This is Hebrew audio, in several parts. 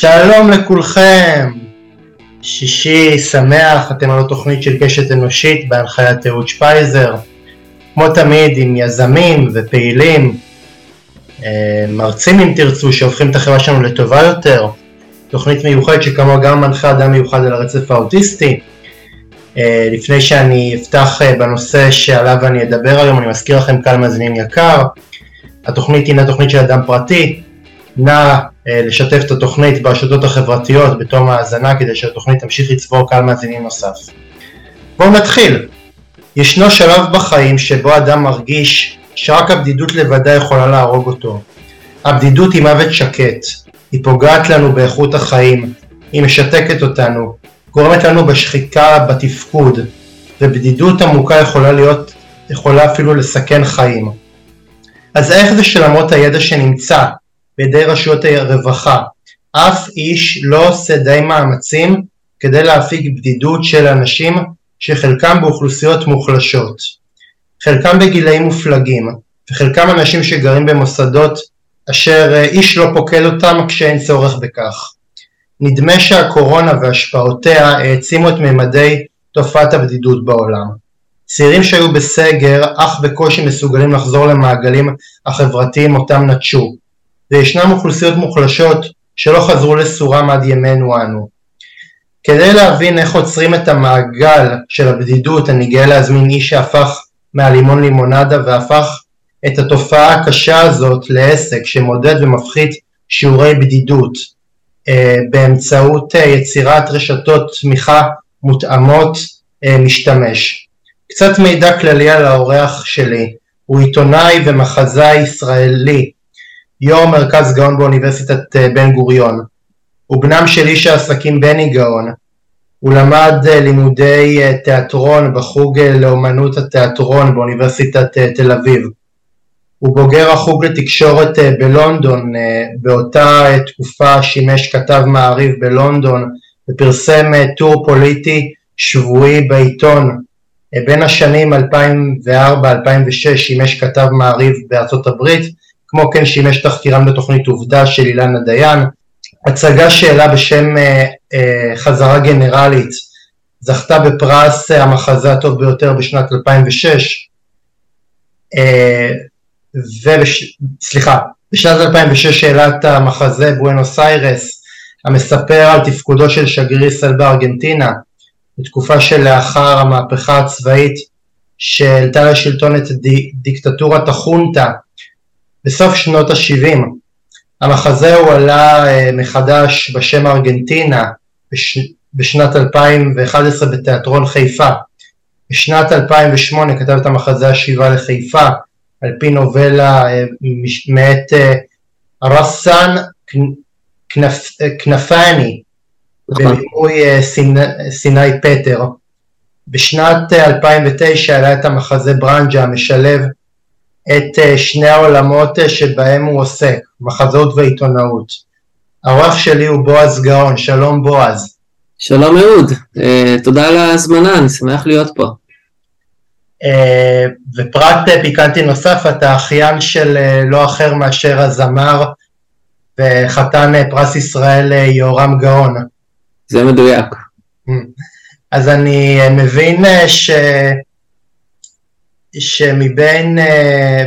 שלום לכולכם, שישי שמח, אתם על התוכנית של קשת אנושית בהנחיית אהוד שפייזר, כמו תמיד עם יזמים ופעילים, אה, מרצים אם תרצו, שהופכים את החברה שלנו לטובה יותר, תוכנית מיוחדת שכמוה גם מנחה אדם מיוחד על הרצף האוטיסטי. אה, לפני שאני אפתח אה, בנושא שעליו אני אדבר היום, אני מזכיר לכם קהל מאזינים יקר, התוכנית הינה תוכנית של אדם פרטי, נא לשתף את התוכנית ברשתות החברתיות בתום ההאזנה כדי שהתוכנית תמשיך לצבור קהל מאזינים נוסף. בואו נתחיל. ישנו שלב בחיים שבו אדם מרגיש שרק הבדידות לבדה יכולה להרוג אותו. הבדידות היא מוות שקט, היא פוגעת לנו באיכות החיים, היא משתקת אותנו, גורמת לנו בשחיקה בתפקוד, ובדידות עמוקה יכולה להיות, יכולה אפילו לסכן חיים. אז איך זה שלמרות הידע שנמצא בידי רשויות הרווחה, אף איש לא עושה די מאמצים כדי להפיג בדידות של אנשים שחלקם באוכלוסיות מוחלשות, חלקם בגילאים מופלגים, וחלקם אנשים שגרים במוסדות אשר אה, איש לא פוקד אותם כשאין צורך בכך. נדמה שהקורונה והשפעותיה העצימו את ממדי תופעת הבדידות בעולם. צעירים שהיו בסגר אך בקושי מסוגלים לחזור למעגלים החברתיים אותם נטשו, וישנם אוכלוסיות מוחלשות שלא חזרו לסורם עד ימינו אנו. כדי להבין איך עוצרים את המעגל של הבדידות אני גאה להזמין איש שהפך מהלימון לימונדה והפך את התופעה הקשה הזאת לעסק שמודד ומפחית שיעורי בדידות אה, באמצעות אה, יצירת רשתות תמיכה מותאמות אה, משתמש. קצת מידע כללי על האורח שלי, הוא עיתונאי ומחזאי ישראלי, יו"ר מרכז גאון באוניברסיטת בן גוריון. הוא בנם של איש העסקים בני גאון. הוא למד לימודי תיאטרון בחוג לאומנות התיאטרון באוניברסיטת תל אביב. הוא בוגר החוג לתקשורת אה, בלונדון, אה, באותה אה, תקופה שימש כתב מעריב בלונדון ופרסם טור פוליטי שבועי בעיתון. בין השנים 2004-2006 שימש כתב מעריב בארצות הברית, כמו כן שימש תחקירן בתוכנית עובדה של אילנה דיין. הצגה שאלה בשם חזרה גנרלית זכתה בפרס המחזה הטוב ביותר בשנת 2006. וסליחה, בשנת 2006 העלה את המחזה בואנוס איירס המספר על תפקודו של שגריר ישראל בארגנטינה בתקופה שלאחר המהפכה הצבאית שהעלתה לשלטון את דיקטטורת החונטה בסוף שנות ה-70. המחזה הועלה אה, מחדש בשם ארגנטינה בש... בשנת 2011 בתיאטרון חיפה. בשנת 2008 כתב את המחזה השיבה לחיפה על פי נובלה אה, מאת אה, רסן כנפני נכון. בבימוי אה, סיני פטר. בשנת 2009 העלה את המחזה ברנג'ה המשלב את שני העולמות שבהם הוא עוסק, מחזות ועיתונאות. האורח שלי הוא בועז גאון, שלום בועז. שלום אהוד, תודה על ההזמנה, אני שמח להיות פה. אה, ופרט פיקנטי נוסף, אתה אחיין של אה, לא אחר מאשר הזמר וחתן אה, פרס ישראל יהורם גאון. זה מדויק. אז אני מבין ש... שמבין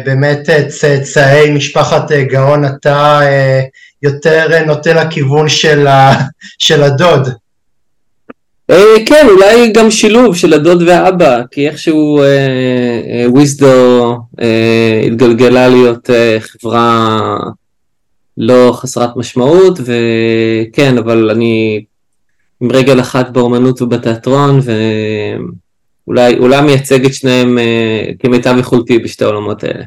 באמת צאצאי משפחת גאון אתה יותר נוטה לכיוון של, ה... של הדוד. אה, כן, אולי גם שילוב של הדוד והאבא, כי איכשהו וויזדו אה, אה, התגלגלה להיות חברה לא חסרת משמעות, וכן, אבל אני עם רגל אחת באומנות ובתיאטרון, ואולי מייצג את שניהם כמיטב יכולתי בשתי העולמות האלה.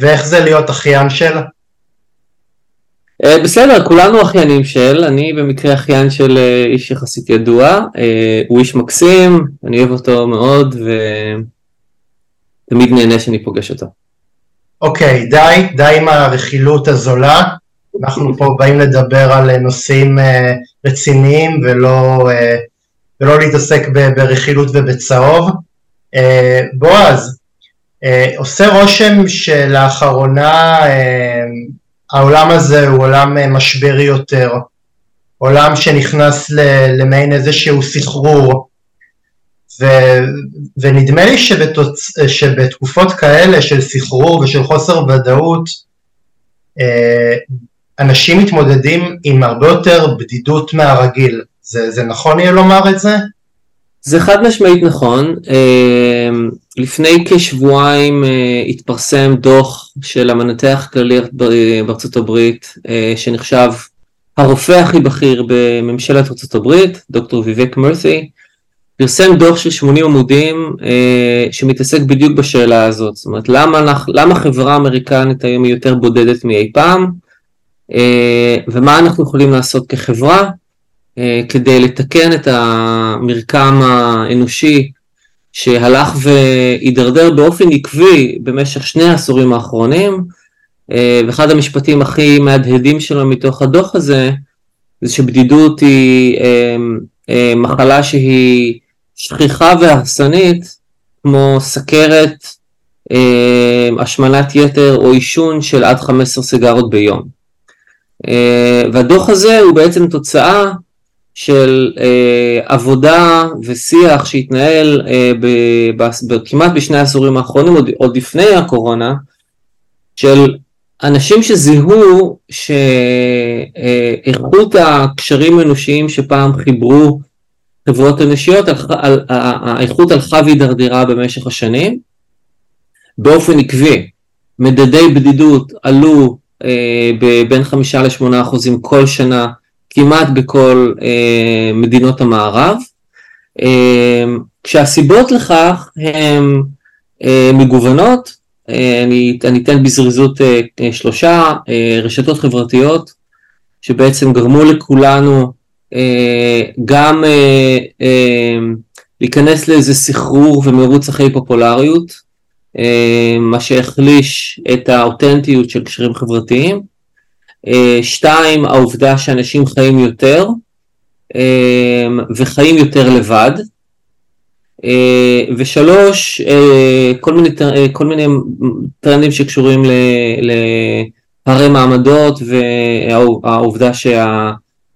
ואיך זה להיות אחיין של? אה, בסדר, כולנו אחיינים של, אני במקרה אחיין של אה, איש יחסית ידוע, אה, הוא איש מקסים, אני אוהב אותו מאוד ותמיד נהנה שאני פוגש אותו. אוקיי, okay, די, די עם הרכילות הזולה, אנחנו פה באים לדבר על נושאים רציניים ולא, ולא להתעסק ברכילות ובצהוב. בועז, עושה רושם שלאחרונה העולם הזה הוא עולם משברי יותר, עולם שנכנס למעין איזשהו סחרור, ונדמה לי שבתוצ... שבתקופות כאלה של סחרור ושל חוסר ודאות, אה, אנשים מתמודדים עם הרבה יותר בדידות מהרגיל. זה, זה נכון יהיה לומר את זה? זה חד משמעית נכון. אה, לפני כשבועיים אה, התפרסם דוח של המנתח הכללי בארצות הברית, שנחשב הרופא הכי בכיר בממשלת ארצות הברית, דוקטור ויבק מרת'י, פרסם דוח של 80 עמודים אה, שמתעסק בדיוק בשאלה הזאת, זאת אומרת למה, למה חברה אמריקנית היום היא יותר בודדת מאי פעם אה, ומה אנחנו יכולים לעשות כחברה אה, כדי לתקן את המרקם האנושי שהלך והידרדר באופן עקבי במשך שני העשורים האחרונים אה, ואחד המשפטים הכי מהדהדים שלו מתוך הדוח הזה זה שבדידות היא אה, אה, מחלה שהיא שכיחה והרסנית כמו סכרת, אה, השמנת יתר או עישון של עד 15 סיגרות ביום. אה, והדוח הזה הוא בעצם תוצאה של אה, עבודה ושיח שהתנהל כמעט בשני העשורים האחרונים, עוד, עוד לפני הקורונה, של אנשים שזיהו שאיכות הקשרים האנושיים שפעם חיברו חברות אנושיות, האיכות הלכה והידרדרה במשך השנים. באופן עקבי, מדדי בדידות עלו אה, בין חמישה לשמונה אחוזים כל שנה, כמעט בכל אה, מדינות המערב, אה, כשהסיבות לכך הן אה, מגוונות, אה, אני, אני אתן בזריזות אה, שלושה, אה, רשתות חברתיות, שבעצם גרמו לכולנו אה, גם אה, אה, להיכנס לאיזה סחרור ומרוץ אחרי פופולריות, מה שהחליש את האותנטיות של קשרים חברתיים. שתיים, העובדה שאנשים חיים יותר וחיים יותר לבד. ושלוש, כל מיני, כל מיני טרנדים שקשורים לפערי מעמדות והעובדה שה...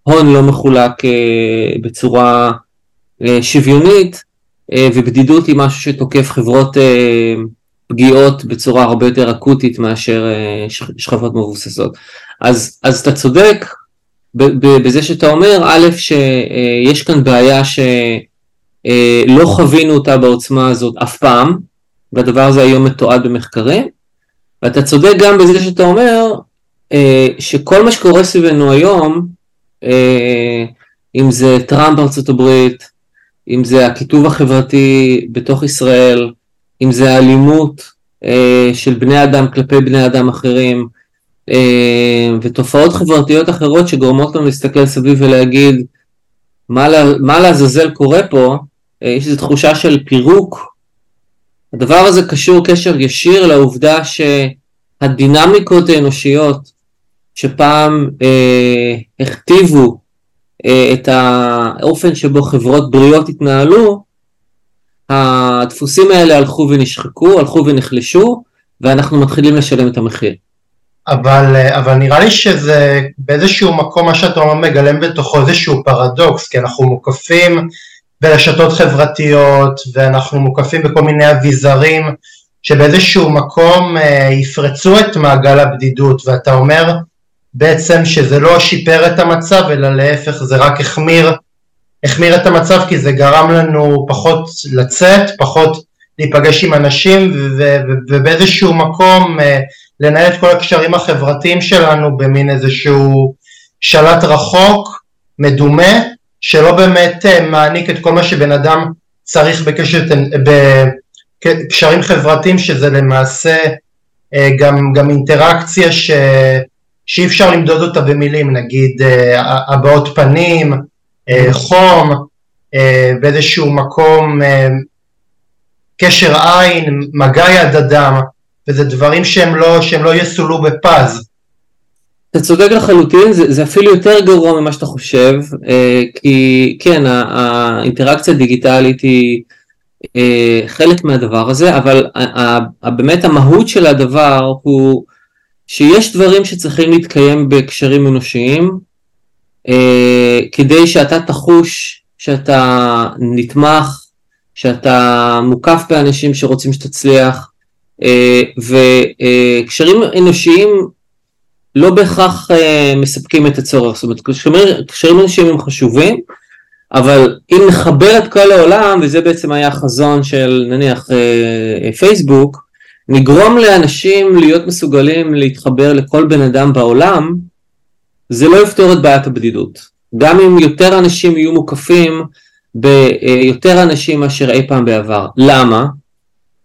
הון לא מחולק אה, בצורה אה, שוויונית, אה, ובדידות היא משהו שתוקף חברות פגיעות בצורה הרבה יותר אקוטית מאשר שכבות מבוססות. אז, אז אתה צודק בזה שאתה אומר, א', שיש כאן בעיה שלא חווינו אותה בעוצמה הזאת אף פעם, והדבר הזה היום מתועד במחקרים, ואתה צודק גם בזה שאתה אומר שכל מה שקורה סביבנו היום, אה, אם זה טראמפ בארצות הברית, אם זה הקיטוב החברתי בתוך ישראל, אם זה האלימות אה, של בני אדם כלפי בני אדם אחרים, אה, ותופעות חברתיות אחרות שגורמות לנו להסתכל סביב ולהגיד מה, לעזאזל קורה פה, יש איזו תחושה של פירוק. הדבר הזה קשור קשר ישיר לעובדה שהדינמיקות האנושיות שפעם אה, הכתיבו אה, את האופן שבו חברות בריאות התנהלו, הדפוסים האלה הלכו ונשחקו, הלכו ונחלשו, ואנחנו מתחילים לשלם את המחיר. אבל, אה, אבל נראה לי שזה באיזשהו מקום מה שאתה אומר מגלם בתוכו איזשהו פרדוקס, כי אנחנו מוקפים ברשתות חברתיות ואנחנו מוקפים בכל מיני אביזרים שבאיזשהו מקום אה, יפרצו את מעגל הבדידות ואתה אומר בעצם שזה לא שיפר את המצב, אלא להפך זה רק החמיר, החמיר את המצב כי זה גרם לנו פחות לצאת, פחות להיפגש עם אנשים ובאיזשהו מקום אה, לנהל את כל הקשרים החברתיים שלנו במין איזשהו שלט רחוק, מדומה, שלא באמת אה, מעניק את כל מה שבן אדם צריך בקשר, בקשרים חברתיים שזה למעשה אה, גם, גם אינטראקציה ש... שאי אפשר למדוד אותה במילים, נגיד הבעות פנים, חום, אה, באיזשהו מקום קשר עין, מגע יד אדם, וזה דברים שהם לא, שהם לא יסולאו בפז. אתה צודק לחלוטין, זה, זה אפילו יותר גרוע ממה שאתה חושב, כי כן, האינטראקציה הדיגיטלית היא חלק מהדבר הזה, אבל באמת המהות של הדבר הוא שיש דברים שצריכים להתקיים בקשרים אנושיים, אה, כדי שאתה תחוש שאתה נתמך, שאתה מוקף באנשים שרוצים שתצליח, אה, וקשרים אנושיים לא בהכרח אה, מספקים את הצורך, זאת אומרת קשרים אנושיים הם חשובים, אבל אם נחבר את כל העולם, וזה בעצם היה החזון של נניח אה, פייסבוק, נגרום לאנשים להיות מסוגלים להתחבר לכל בן אדם בעולם, זה לא יפתור את בעיית הבדידות. גם אם יותר אנשים יהיו מוקפים ביותר אנשים מאשר אי פעם בעבר. למה?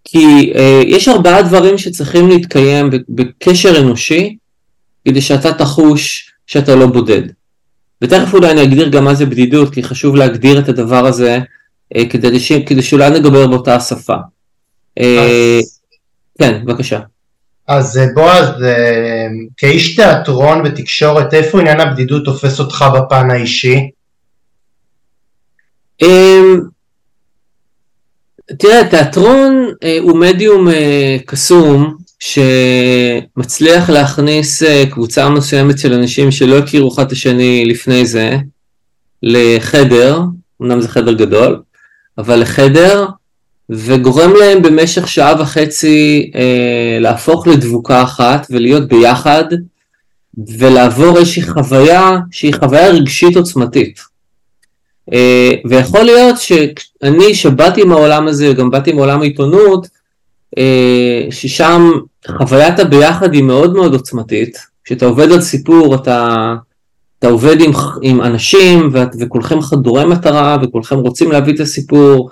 כי אה, יש ארבעה דברים שצריכים להתקיים בקשר אנושי כדי שאתה תחוש שאתה לא בודד. ותכף אולי אני אגדיר גם מה זה בדידות, כי חשוב להגדיר את הדבר הזה אה, כדי. כדי שאולי נדבר באותה השפה. אה, אז... כן, בבקשה. אז אה, בועז, אה, כאיש תיאטרון ותקשורת, איפה עניין הבדידות תופס אותך בפן האישי? אמ, תראה, תיאטרון אה, הוא מדיום קסום שמצליח להכניס קבוצה מסוימת של אנשים שלא הכירו אחד את השני לפני זה לחדר, אמנם זה חדר גדול, אבל לחדר וגורם להם במשך שעה וחצי אה, להפוך לדבוקה אחת ולהיות ביחד ולעבור איזושהי חוויה שהיא חוויה רגשית עוצמתית. אה, ויכול להיות שאני שבאתי מהעולם הזה, גם באתי מעולם העיתונות, אה, ששם חוויית הביחד היא מאוד מאוד עוצמתית. כשאתה עובד על סיפור אתה, אתה עובד עם, עם אנשים ואת, וכולכם חדורי מטרה וכולכם רוצים להביא את הסיפור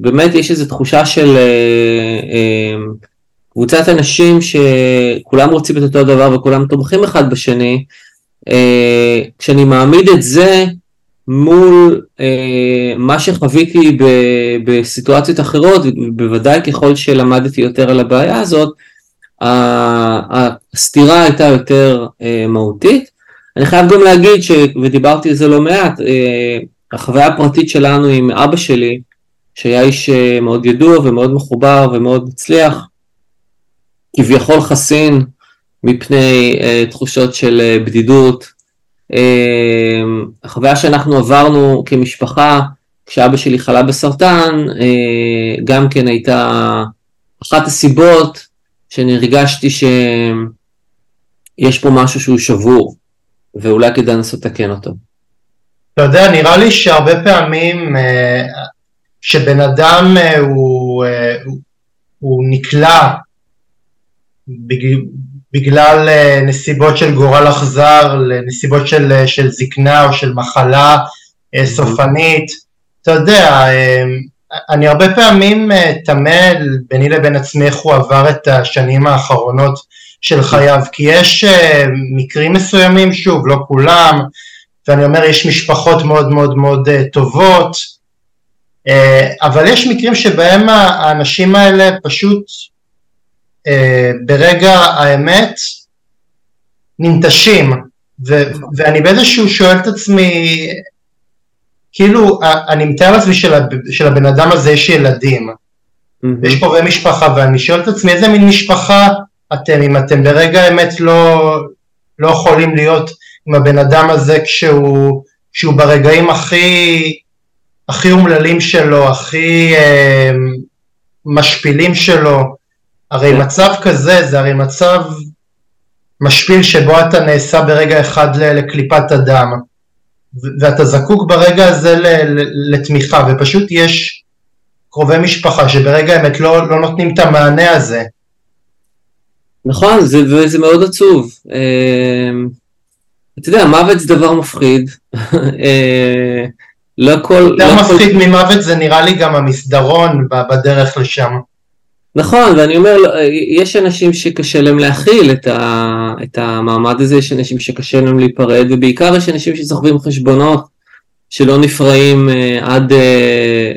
באמת יש איזו תחושה של אה, אה, קבוצת אנשים שכולם רוצים את אותו דבר וכולם תומכים אחד בשני, אה, כשאני מעמיד את זה מול אה, מה שחוויתי ב, בסיטואציות אחרות, בוודאי ככל שלמדתי יותר על הבעיה הזאת, הסתירה הייתה יותר אה, מהותית. אני חייב גם להגיד, ש, ודיברתי על זה לא מעט, אה, החוויה הפרטית שלנו עם אבא שלי, שהיה איש אה, מאוד ידוע ומאוד מחובר ומאוד מצליח, כביכול חסין מפני uh, תחושות של uh, בדידות. Uh, החוויה שאנחנו עברנו כמשפחה, כשאבא שלי חלה בסרטן, uh, גם כן הייתה אחת הסיבות שאני הרגשתי שיש פה משהו שהוא שבור, ואולי כדאי לנסות לתקן אותו. אתה יודע, נראה לי שהרבה פעמים שבן אדם אה, הוא, אה, הוא נקלע בגלל אה, נסיבות של גורל אכזר, לנסיבות של, של זקנה או של מחלה סופנית, אתה יודע, אני הרבה פעמים תמה ביני לבין עצמי איך הוא עבר את השנים האחרונות של חייו, כי יש מקרים מסוימים, שוב, לא כולם, ואני אומר, יש משפחות מאוד מאוד מאוד טובות, אבל יש מקרים שבהם האנשים האלה פשוט אה, ברגע האמת ננטשים, ו- ואני באיזשהו שואל את עצמי, כאילו, אני מתאר לעצמי של הבן אדם הזה יש ילדים, mm-hmm. יש קרובי משפחה, ואני שואל את עצמי איזה מין משפחה אתם, אם אתם ברגע האמת לא, לא יכולים להיות עם הבן אדם הזה כשהוא, כשהוא ברגעים הכי הכי אומללים שלו, הכי אה, משפילים שלו, הרי כן. מצב כזה זה הרי מצב משפיל שבו אתה נעשה ברגע אחד לקליפת הדם, ואתה זקוק ברגע הזה לתמיכה, ופשוט יש קרובי משפחה שברגע האמת לא, לא נותנים את המענה הזה. נכון, זה, וזה מאוד עצוב. אה, אתה יודע, מוות זה דבר מפחיד. אה, לא כל... יותר לא מפחיד כל... ממוות זה נראה לי גם המסדרון בדרך לשם. נכון, ואני אומר, לא, יש אנשים שקשה להם להכיל את, ה, את המעמד הזה, יש אנשים שקשה להם להיפרד, ובעיקר יש אנשים שסוחבים חשבונות שלא נפרעים אה, עד, אה,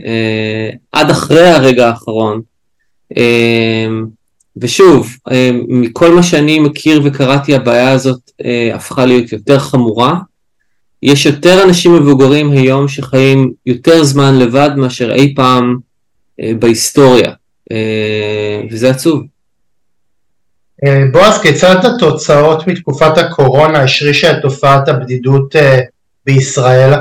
אה, עד אחרי הרגע האחרון. אה, ושוב, אה, מכל מה שאני מכיר וקראתי, הבעיה הזאת אה, הפכה להיות יותר חמורה. יש יותר אנשים מבוגרים היום שחיים יותר זמן לבד מאשר אי פעם אה, בהיסטוריה, אה, וזה עצוב. אה, בועז, כיצד התוצאות מתקופת הקורונה השרישה את תופעת הבדידות אה, בישראל?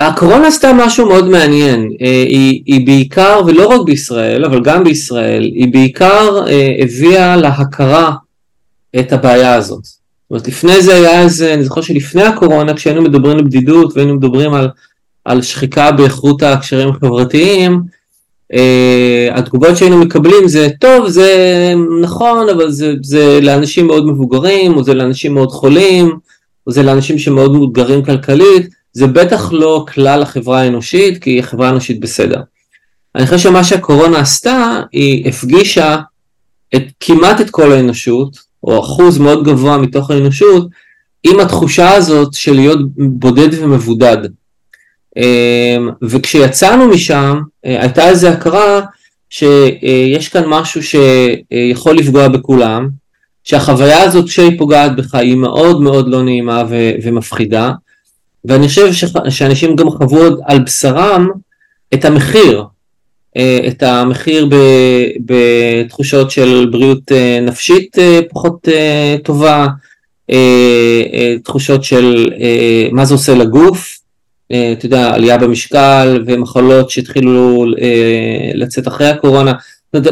הקורונה עשתה משהו מאוד מעניין, אה, היא, היא בעיקר, ולא רק בישראל, אבל גם בישראל, היא בעיקר הביאה להכרה את הבעיה הזאת. זאת אומרת, לפני זה היה איזה, אני זוכר שלפני הקורונה, כשהיינו מדברים על בדידות והיינו מדברים על, על שחיקה באיכות הקשרים החברתיים, Uh, התגובות שהיינו מקבלים זה טוב זה נכון אבל זה, זה לאנשים מאוד מבוגרים או זה לאנשים מאוד חולים או זה לאנשים שמאוד מאותגרים כלכלית זה בטח לא כלל החברה האנושית כי החברה האנושית בסדר. אני חושב שמה שהקורונה עשתה היא הפגישה את, כמעט את כל האנושות או אחוז מאוד גבוה מתוך האנושות עם התחושה הזאת של להיות בודד ומבודד. אמ, וכשיצאנו משם אה, הייתה איזו הכרה שיש כאן משהו שיכול לפגוע בכולם, שהחוויה הזאת שהיא פוגעת בך היא מאוד מאוד לא נעימה ו- ומפחידה, ואני חושב שאנשים גם חוו על בשרם את המחיר, את המחיר בתחושות של בריאות אה, נפשית פחות טובה, תחושות של מה זה עושה לגוף, אה, אתה יודע, עלייה במשקל ומחלות שהתחילו אה, לצאת אחרי הקורונה.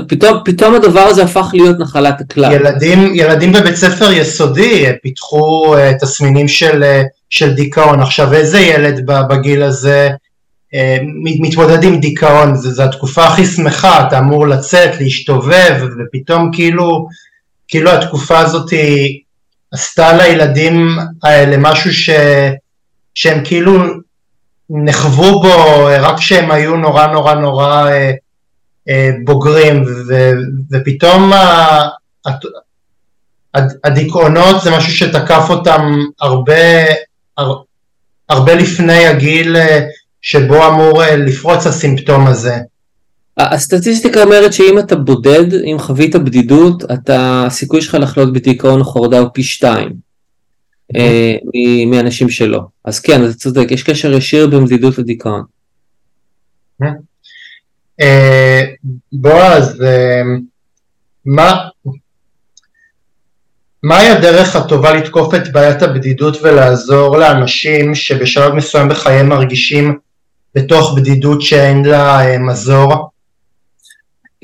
פתאום, פתאום הדבר הזה הפך להיות נחלת הכלל. ילדים, ילדים בבית ספר יסודי פיתחו תסמינים של, של דיכאון. עכשיו איזה ילד בגיל הזה מתמודד עם דיכאון? זו התקופה הכי שמחה, אתה אמור לצאת, להשתובב, ופתאום כאילו, כאילו התקופה הזאת עשתה לילדים האלה משהו ש, שהם כאילו נחוו בו רק כשהם היו נורא נורא נורא אה, אה, בוגרים ו, ופתאום ה, הדיכאונות זה משהו שתקף אותם הרבה, הר, הרבה לפני הגיל אה, שבו אמור אה, לפרוץ הסימפטום הזה. הסטטיסטיקה אומרת שאם אתה בודד, אם חווית בדידות, אתה, הסיכוי שלך לחלות בדיכאון או חרדה הוא פי שתיים. אה, מאנשים שלא. אז כן, אתה צודק, יש קשר ישיר בין בדידות לדיכאון. אה, בועז, אה, מה... מהי הדרך הטובה לתקוף את בעיית הבדידות ולעזור לאנשים שבשלב מסוים בחייהם מרגישים בתוך בדידות שאין לה מזור?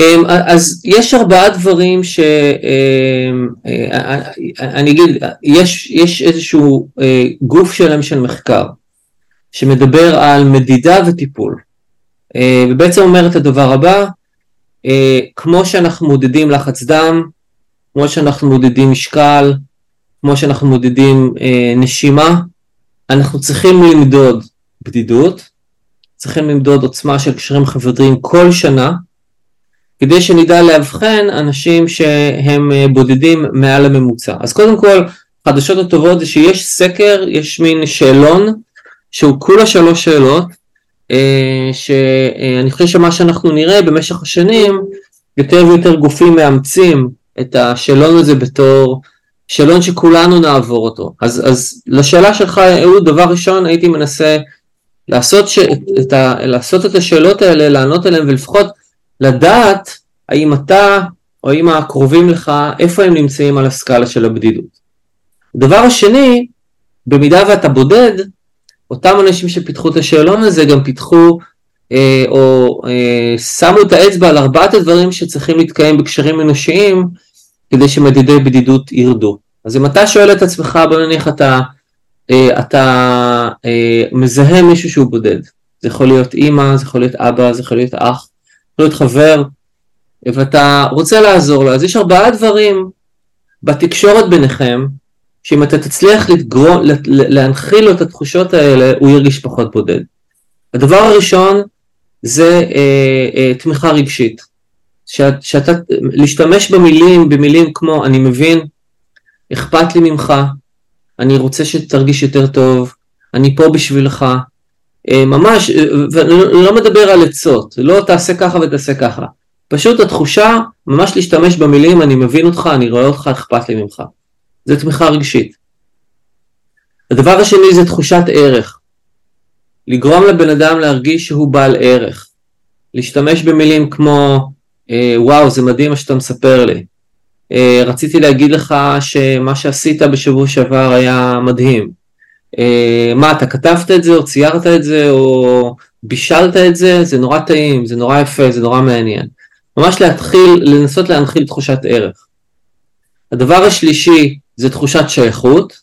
אמ, אז יש ארבעה דברים שאני אמ, אה, אגיד, יש, יש איזשהו אה, גוף שלם של מחקר שמדבר על מדידה וטיפול אה, ובעצם אומר את הדבר הבא, כמו שאנחנו מודדים לחץ דם, כמו שאנחנו מודדים משקל, כמו שאנחנו מודדים נשימה, אנחנו צריכים למדוד בדידות, צריכים למדוד עוצמה של קשרים חברתיים כל שנה כדי שנדע לאבחן אנשים שהם אה, בודדים מעל הממוצע. אז קודם כל, חדשות הטובות זה שיש סקר, יש מין שאלון, שהוא כולה שלוש שאלות, אה, שאני חושב שמה שאנחנו נראה במשך השנים, יותר ויותר גופים מאמצים את השאלון הזה בתור שאלון שכולנו נעבור אותו. אז, אז לשאלה שלך, אהוד, דבר ראשון הייתי מנסה לעשות, ש... את ה... לעשות את השאלות האלה, לענות עליהן ולפחות לדעת האם אתה או האם הקרובים לך, איפה הם נמצאים על הסקאלה של הבדידות. הדבר השני, במידה ואתה בודד, אותם אנשים שפיתחו את השאלון הזה גם פיתחו אה, או אה, שמו את האצבע על ארבעת הדברים שצריכים להתקיים בקשרים אנושיים כדי שמדידי בדידות ירדו. אז אם אתה שואל את עצמך, בוא נניח אתה, אתה אה, מזהה מישהו שהוא בודד, זה יכול להיות אימא, זה יכול להיות אבא, זה יכול להיות אח, יכול להיות חבר, ואתה רוצה לעזור לו, אז יש ארבעה דברים בתקשורת ביניכם, שאם אתה תצליח לגרום, להנחיל לו את התחושות האלה, הוא ירגיש פחות בודד. הדבר הראשון זה אה, אה, תמיכה רגשית. שאת, שאתה, להשתמש במילים, במילים כמו אני מבין, אכפת לי ממך, אני רוצה שתרגיש יותר טוב, אני פה בשבילך, אה, ממש, אה, ולא לא מדבר על עצות, לא תעשה ככה ותעשה ככה. פשוט התחושה, ממש להשתמש במילים, אני מבין אותך, אני רואה אותך, אכפת לי ממך. זה תמיכה רגשית. הדבר השני זה תחושת ערך. לגרום לבן אדם להרגיש שהוא בעל ערך. להשתמש במילים כמו, אה, וואו, זה מדהים מה שאתה מספר לי. אה, רציתי להגיד לך שמה שעשית בשבוע שעבר היה מדהים. אה, מה, אתה כתבת את זה, או ציירת את זה, או בישלת את זה, זה נורא טעים, זה נורא יפה, זה נורא מעניין. ממש להתחיל, לנסות להנחיל תחושת ערך. הדבר השלישי זה תחושת שייכות,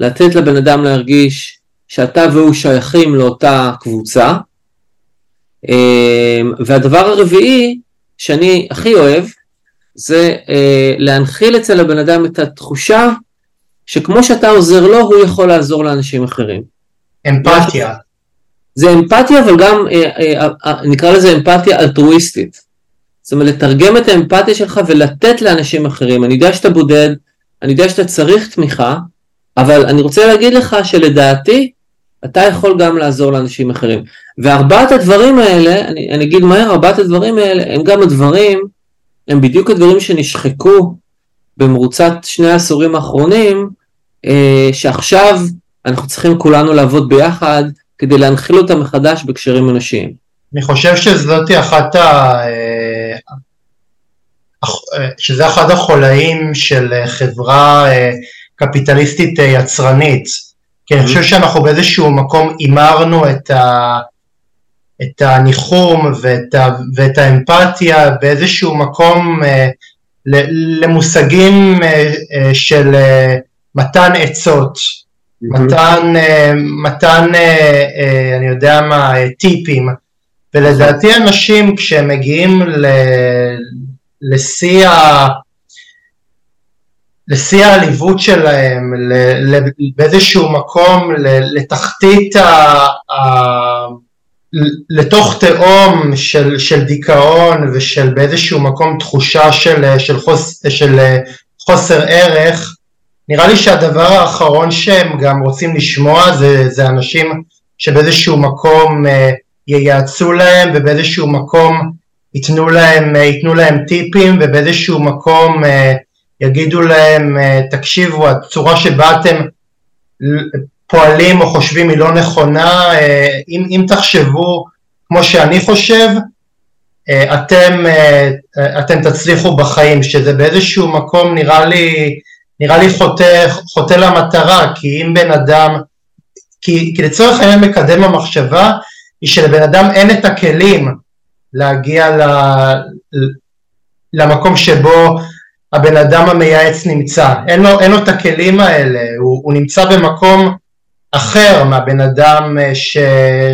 לתת לבן אדם להרגיש שאתה והוא שייכים לאותה קבוצה. אה, והדבר הרביעי שאני הכי אוהב, זה אה, להנחיל אצל הבן אדם את התחושה שכמו שאתה עוזר לו, הוא יכול לעזור לאנשים אחרים. אמפתיה. זה אמפתיה, אבל גם אה, אה, אה, נקרא לזה אמפתיה אלטרואיסטית. זאת אומרת, לתרגם את האמפתיה שלך ולתת לאנשים אחרים. אני יודע שאתה בודד, אני יודע שאתה צריך תמיכה, אבל אני רוצה להגיד לך שלדעתי, אתה יכול גם לעזור לאנשים אחרים. וארבעת הדברים האלה, אני, אני אגיד מהר, ארבעת הדברים האלה הם גם הדברים, הם בדיוק הדברים שנשחקו במרוצת שני העשורים האחרונים, אה, שעכשיו אנחנו צריכים כולנו לעבוד ביחד כדי להנחיל אותם מחדש בקשרים אנושיים. אני חושב שזאת אחת ה... אה, אה, שזה אחד החולאים של חברה קפיטליסטית יצרנית. כי אני חושב שאנחנו באיזשהו מקום הימרנו את, ה, את הניחום ואת, ה, ואת האמפתיה באיזשהו מקום למושגים אה, אה, של אה, מתן עצות, מתן, מתן, אני יודע מה, טיפים, ולדעתי אנשים כשהם מגיעים לשיא ה... לשיא העליבות שלהם, באיזשהו מקום לתחתית ה... לתוך תהום של, של דיכאון ושל באיזשהו מקום תחושה של, של, חוס, של חוסר ערך, נראה לי שהדבר האחרון שהם גם רוצים לשמוע זה, זה אנשים שבאיזשהו מקום אה, ייעצו להם ובאיזשהו מקום ייתנו להם, אה, ייתנו להם טיפים ובאיזשהו מקום אה, יגידו להם תקשיבו הצורה שבה אתם פועלים או חושבים היא לא נכונה, אה, אם, אם תחשבו כמו שאני חושב, אה, אתם, אה, אתם תצליחו בחיים, שזה באיזשהו מקום נראה לי, נראה לי חוטא, חוטא למטרה, כי אם בן אדם, כי, כי לצורך העניין מקדם המחשבה, היא שלבן אדם אין את הכלים להגיע ל, למקום שבו הבן אדם המייעץ נמצא, אין לו, אין לו את הכלים האלה, הוא, הוא נמצא במקום אחר מהבן אדם אה, ש...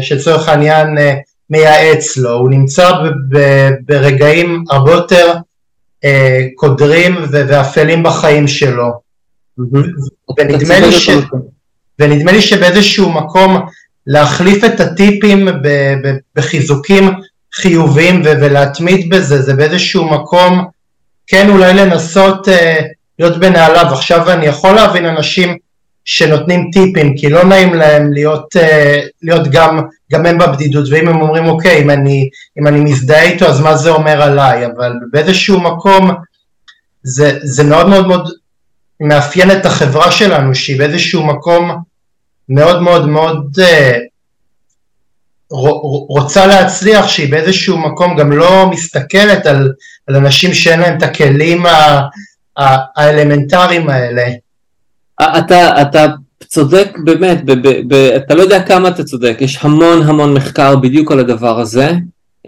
שצורך העניין אה, מייעץ לו, הוא נמצא. ברגעים הרבה יותר אה, קודרים. ואפלים בחיים שלו. ונדמה לי, ש... ונדמה לי שבאיזשהו מקום להחליף את הטיפים. בחיזוקים חיוביים. ולהתמיד בזה, זה באיזשהו מקום כן אולי לנסות להיות בנעליו. עכשיו אני יכול להבין אנשים שנותנים טיפים, כי לא נעים להם להיות, אה, להיות גם, גם הם בבדידות, ואם הם אומרים אוקיי, אם אני, אם אני מזדהה איתו אז מה זה אומר עליי, אבל באיזשהו מקום זה, זה מאוד מאוד מאוד מאפיין את החברה שלנו, שהיא באיזשהו מקום מאוד מאוד מאוד אה, רוצה להצליח, שהיא באיזשהו מקום גם לא מסתכלת על, על אנשים שאין להם את הכלים האלמנטריים האלה. אתה, אתה צודק באמת, ב, ב, ב, אתה לא יודע כמה אתה צודק, יש המון המון מחקר בדיוק על הדבר הזה,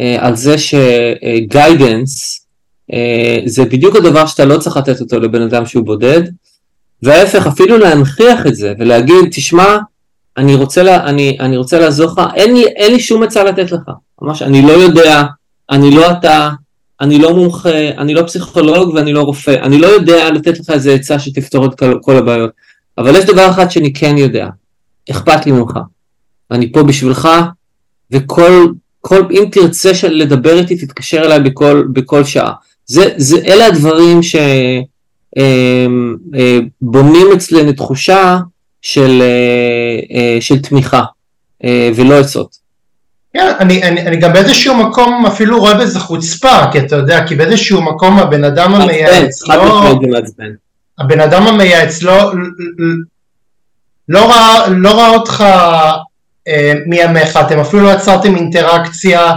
אה, על זה שגיידנס אה, זה בדיוק הדבר שאתה לא צריך לתת אותו לבן אדם שהוא בודד, וההפך, אפילו להנכיח את זה ולהגיד, תשמע, אני רוצה, לה, אני, אני רוצה לעזור לך, אין לי, אין לי שום עצה לתת לך, ממש, אני לא יודע, אני לא אתה, אני לא מומחה, אני לא פסיכולוג ואני לא רופא, אני לא יודע לתת לך איזה עצה שתפתור את כל, כל הבעיות, אבל יש דבר אחד שאני כן יודע, אכפת לי ממך, אני פה בשבילך, וכל, כל, אם תרצה לדבר איתי, תתקשר אליי בכל, בכל שעה. זה, זה, אלה הדברים שבונים אה, אה, אצלנו תחושה של, אה, של תמיכה ולא עצות. כן, אני, אני, אני גם באיזשהו מקום אפילו רואה בזה חוצפה, כי אתה יודע, כי באיזשהו מקום הבן אדם המייעץ לא... הבן אדם המייעץ לא, לא, ראה, לא ראה אותך אה, מימיך, אתם אפילו לא יצרתם אינטראקציה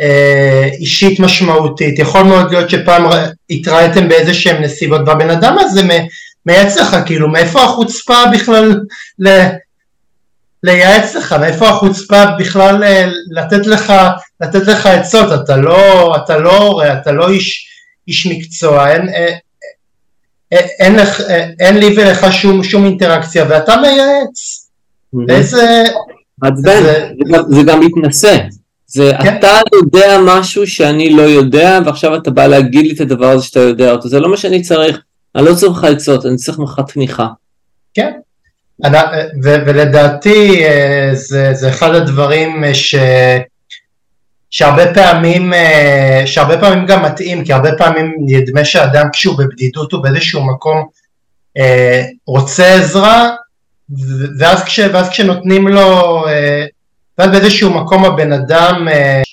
אה, אישית משמעותית, יכול מאוד להיות שפעם התראיתם באיזה שהם נסיבות והבן אדם הזה מייעץ לך, כאילו מאיפה החוצפה בכלל ל... לייעץ לך, מאיפה החוצפה בכלל אה, לתת לך, לתת לך עצות, אתה לא, אתה לא הורה, אתה לא איש, איש מקצוע, אין, אין, אה, אה, אין, לך, אין לי ולך שום, שום אינטראקציה ואתה מייעץ, איזה... מעצבן, זה... זה גם מתנשא, זה כן. אתה יודע משהו שאני לא יודע ועכשיו אתה בא להגיד לי את הדבר הזה שאתה יודע אותו, זה לא מה שאני צריך, אני לא צריך לך עצות, אני צריך ממך תמיכה. כן, ולדעתי אה, זה, זה אחד הדברים אה, ש... שהרבה פעמים, אה, שהרבה פעמים גם מתאים, כי הרבה פעמים נדמה שאדם כשהוא בבדידות הוא באיזשהו מקום רוצה עזרה, ואז, כש, ואז כשנותנים לו, ואז באיזשהו מקום הבן אדם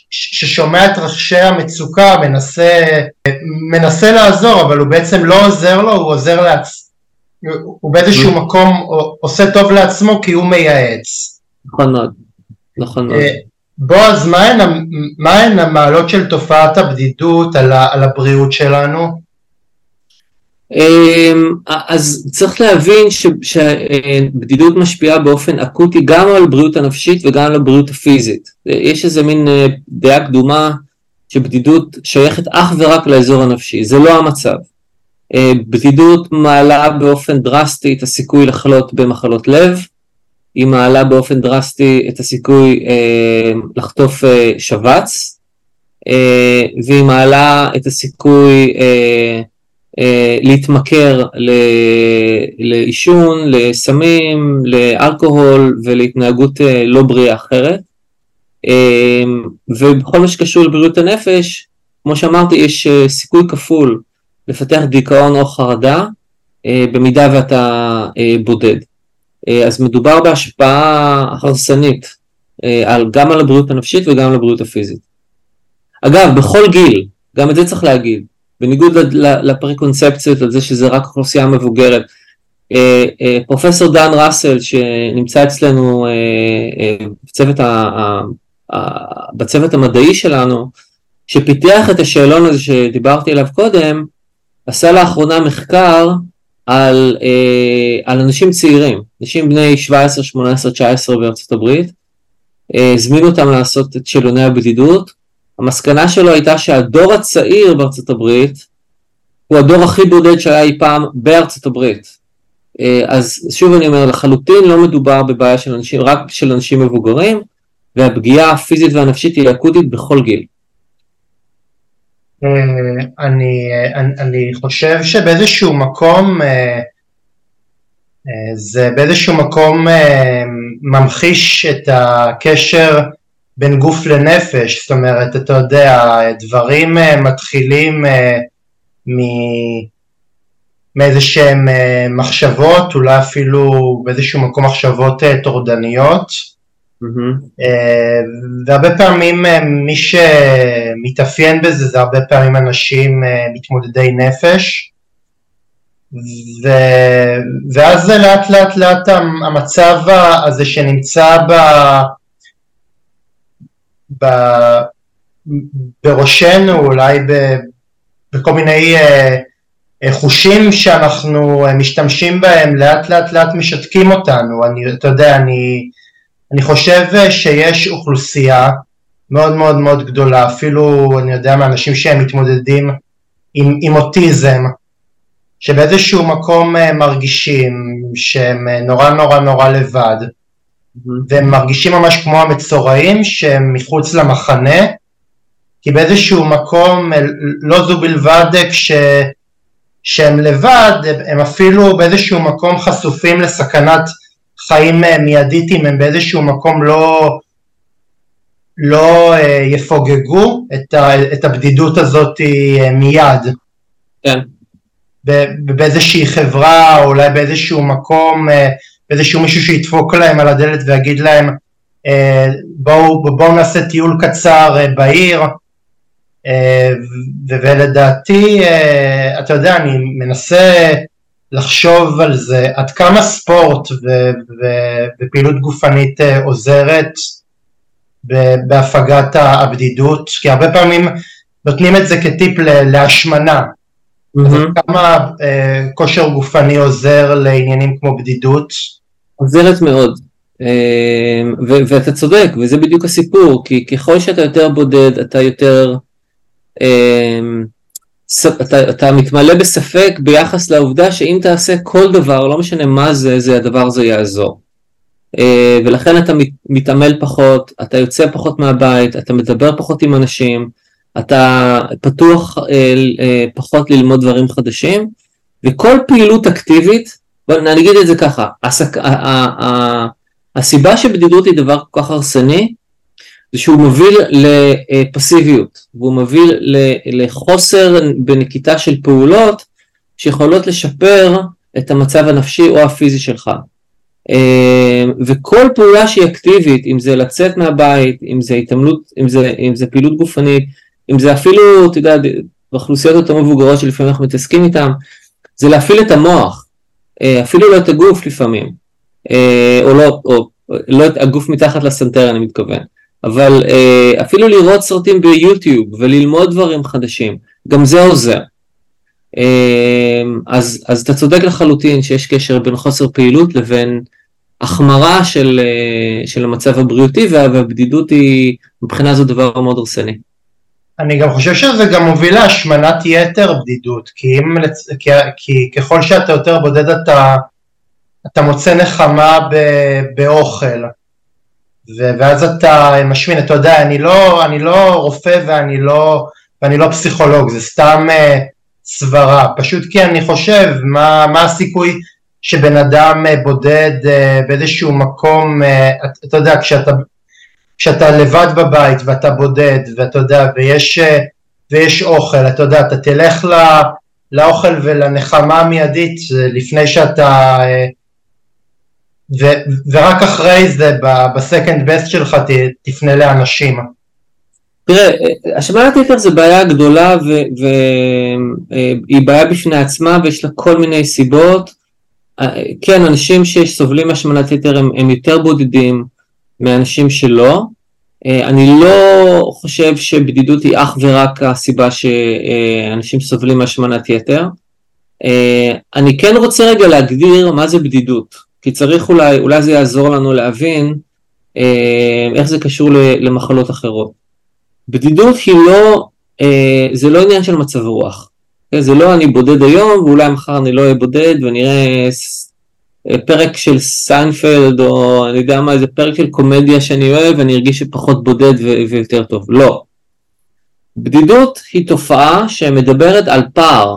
ששומע את רחשי המצוקה מנסה, מנסה לעזור, אבל הוא בעצם לא עוזר לו, הוא עוזר לעצמו. הוא באיזשהו מקום עושה טוב לעצמו כי הוא מייעץ. נכון מאוד, נכון מאוד. אה, בועז, מה הן המעלות של תופעת הבדידות על הבריאות שלנו? אמ, אז צריך להבין שבדידות משפיעה באופן אקוטי גם על הבריאות הנפשית וגם על הבריאות הפיזית. יש איזה מין אה, דעה קדומה שבדידות שייכת אך ורק לאזור הנפשי, זה לא המצב. אה, בדידות מעלה באופן דרסטי את הסיכוי לחלות במחלות לב, היא מעלה באופן דרסטי את הסיכוי אה, לחטוף אה, שבץ, אה, והיא מעלה את הסיכוי אה, אה, להתמכר לעישון, לסמים, לאלכוהול ולהתנהגות אה, לא בריאה אחרת. אה, ובכל מה שקשור לבריאות הנפש, כמו שאמרתי, יש אה, סיכוי כפול לפתח דיכאון או חרדה אה, במידה ואתה אה, בודד. אה, אז מדובר בהשפעה הרסנית על, גם על הבריאות הנפשית וגם על הבריאות הפיזית. אגב, בכל גיל, גם את זה צריך להגיד, בניגוד לפרקונספציות על זה שזה רק אוכלוסייה מבוגרת, פרופסור דן ראסל שנמצא אצלנו בצוות, ה, בצוות המדעי שלנו, שפיתח את השאלון הזה שדיברתי עליו קודם, עשה לאחרונה מחקר על, אה, על אנשים צעירים, אנשים בני 17, 18, 19 בארצות הברית, אה, הזמינו אותם לעשות את שאלוני הבדידות, המסקנה שלו הייתה שהדור הצעיר בארצות הברית הוא הדור הכי בודד שהיה אי פעם בארצות הברית. אה, אז שוב אני אומר, לחלוטין לא מדובר בבעיה של אנשים, רק של אנשים מבוגרים, והפגיעה הפיזית והנפשית היא אקוטית בכל גיל. אה, אני, אני, אני חושב שבאיזשהו מקום אה, אה, זה באיזשהו מקום ממחיש את הקשר בין גוף לנפש, זאת אומרת, אתה יודע, דברים מתחילים מאיזה שהם מחשבות, אולי אפילו באיזשהו מקום מחשבות טורדניות, Mm-hmm. והרבה פעמים אה, מי שמתאפיין בזה זה הרבה פעמים אנשים אה, מתמודדי נפש ו... ואז לאט לאט לאט המצב הזה שנמצא ב... ב... בראשנו אולי ב... בכל מיני חושים שאנחנו משתמשים בהם לאט לאט לאט משתקים אותנו, אני, אתה יודע, אני אני חושב אה, שיש אוכלוסייה מאוד מאוד מאוד גדולה, אפילו אני יודע מאנשים שהם מתמודדים עם, עם אוטיזם, שבאיזשהו מקום אה, מרגישים שהם אה, נורא נורא נורא לבד, mm-hmm. והם מרגישים ממש כמו המצורעים שהם מחוץ למחנה, כי באיזשהו מקום, לא זו בלבד כש... שהם לבד, הם אפילו באיזשהו מקום חשופים לסכנת חיים אה, מיידית אם הם באיזשהו מקום לא, לא אה, יפוגגו את, ה, את הבדידות הזאת אה, מיד. כן. באיזושהי חברה, או אולי באיזשהו מקום, באיזשהו מישהו שידפוק להם על הדלת ויגיד להם בואו בוא נעשה טיול קצר בעיר, ולדעתי, אתה יודע, אני מנסה לחשוב על זה, עד כמה ספורט ו- ו- ופעילות גופנית אה, עוזרת בהפגת הבדידות? כי הרבה פעמים נותנים את זה כטיפ להשמנה. Mm-hmm. כמה אה, כושר גופני עוזר לעניינים כמו בדידות? עוזרת מאוד. אה, ו- ואתה צודק, וזה בדיוק הסיפור, כי ככל שאתה יותר בודד, אתה יותר... אה, אתה, אתה מתמלא בספק ביחס לעובדה שאם תעשה כל דבר, לא משנה מה זה, זה הדבר הזה יעזור. אה, ולכן אתה מתעמל פחות, אתה יוצא פחות מהבית, אתה מדבר פחות עם אנשים, אתה פתוח אה, אה, פחות ללמוד דברים חדשים, וכל פעילות אקטיבית, בוא נגיד את זה ככה, הסיבה שבדידות היא דבר כל כך הרסני, זה שהוא מוביל לפסיביות, והוא מוביל לחוסר בנקיטה של פעולות שיכולות לשפר את המצב הנפשי או הפיזי שלך. אה, וכל פעולה שהיא אקטיבית, אם זה לצאת מהבית, אם זה התעמלות, אם זה, אם זה פעילות גופנית, אם זה אפילו, אתה יודע, באוכלוסיות יותר מבוגרות שלפעמים אנחנו מתעסקים איתן, זה להפעיל את המוח, אה, אפילו לא את הגוף לפעמים, אה, או לא, או לא את הגוף מתחת לסנטר אני מתכוון, אבל אפילו לראות סרטים ביוטיוב וללמוד דברים חדשים, גם זה עוזר. אז, אז אתה צודק לחלוטין שיש קשר בין חוסר פעילות לבין החמרה של, אה, של המצב הבריאותי והבדידות היא מבחינה זו דבר מאוד הרסני. אני גם חושב שזה גם מוביל להשמנת יתר בדידות, כי, אם, כי, כי ככל שאתה יותר בודד אתה, אתה מוצא נחמה ב, באוכל, ואז אתה משמין, אתה יודע, אני לא, אני לא רופא ואני לא, ואני לא פסיכולוג, זה סתם uh, סברה, פשוט כי אני חושב מה, מה הסיכוי שבן אדם אה, בודד אה, באיזשהו מקום, אה, אתה יודע, כשאתה, כשאתה לבד בבית ואתה בודד ואתה יודע, ויש, ויש אוכל, אתה יודע, אתה תלך לא, לאוכל ולנחמה המיידית לפני שאתה, ו, ורק אחרי זה בסקנד בסט שלך ת, תפנה לאנשים. תראה, השמנת יתר זה בעיה גדולה והיא בעיה בפני עצמה ויש לה כל מיני סיבות כן, אנשים שסובלים מהשמנת יתר הם, הם יותר בודדים מאנשים שלא. אה, אני לא חושב שבדידות היא אך ורק הסיבה שאנשים סובלים מהשמנת יתר. אה, אני כן רוצה רגע להגדיר מה זה בדידות, כי צריך אולי, אולי זה יעזור לנו להבין אה, איך זה קשור למחלות אחרות. בדידות היא לא, זה לא עניין של מצב רוח. כן, זה לא אני בודד היום ואולי מחר אני לא אהיה בודד ונראה פרק של סיינפלד או אני יודע מה, איזה פרק של קומדיה שאני אוהב ואני ארגיש שפחות בודד ויותר טוב. לא. בדידות היא תופעה שמדברת על פער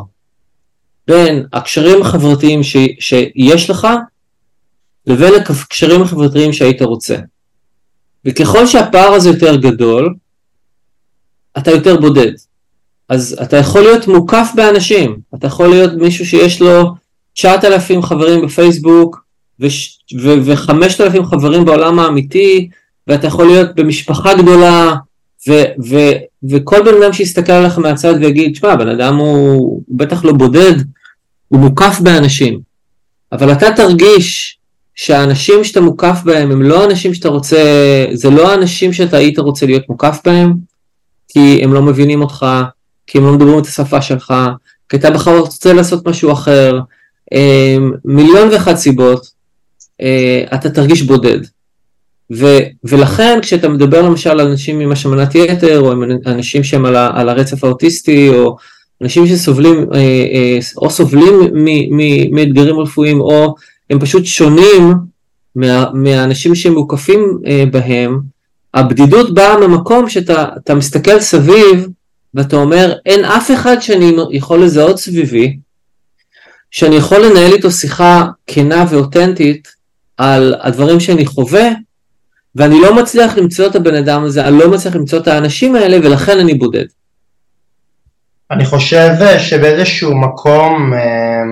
בין הקשרים החברתיים ש... שיש לך לבין הקשרים החברתיים שהיית רוצה. וככל שהפער הזה יותר גדול, אתה יותר בודד. אז אתה יכול להיות מוקף באנשים, אתה יכול להיות מישהו שיש לו 9,000 חברים בפייסבוק ו-5,000 חברים בעולם האמיתי, ואתה יכול להיות במשפחה גדולה, ו- ו- וכל בן אדם שיסתכל עליך מהצד ויגיד, שמע, בן אדם הוא, הוא בטח לא בודד, הוא מוקף באנשים. אבל אתה תרגיש שהאנשים שאתה מוקף בהם הם לא אנשים שאתה רוצה, זה לא האנשים שאתה היית רוצה להיות מוקף בהם, כי הם לא מבינים אותך, כי הם לא מדברים את השפה שלך, כי אתה בכלל רוצה לעשות משהו אחר, אמ, מיליון ואחת סיבות, אה, אתה תרגיש בודד. ו, ולכן כשאתה מדבר למשל על אנשים עם השמנת יתר, או עם אנשים שהם על, על הרצף האוטיסטי, או אנשים שסובלים, אה, אה, או סובלים מאתגרים רפואיים, או הם פשוט שונים מה, מהאנשים שהם מוקפים בהם, הבדידות באה ממקום שאתה מסתכל סביב, ואתה אומר, אין אף אחד שאני יכול לזהות סביבי, שאני יכול לנהל איתו שיחה כנה ואותנטית על הדברים שאני חווה, ואני לא מצליח למצוא את הבן אדם הזה, אני לא מצליח למצוא את האנשים האלה, ולכן אני בודד. אני חושב שבאיזשהו מקום אה,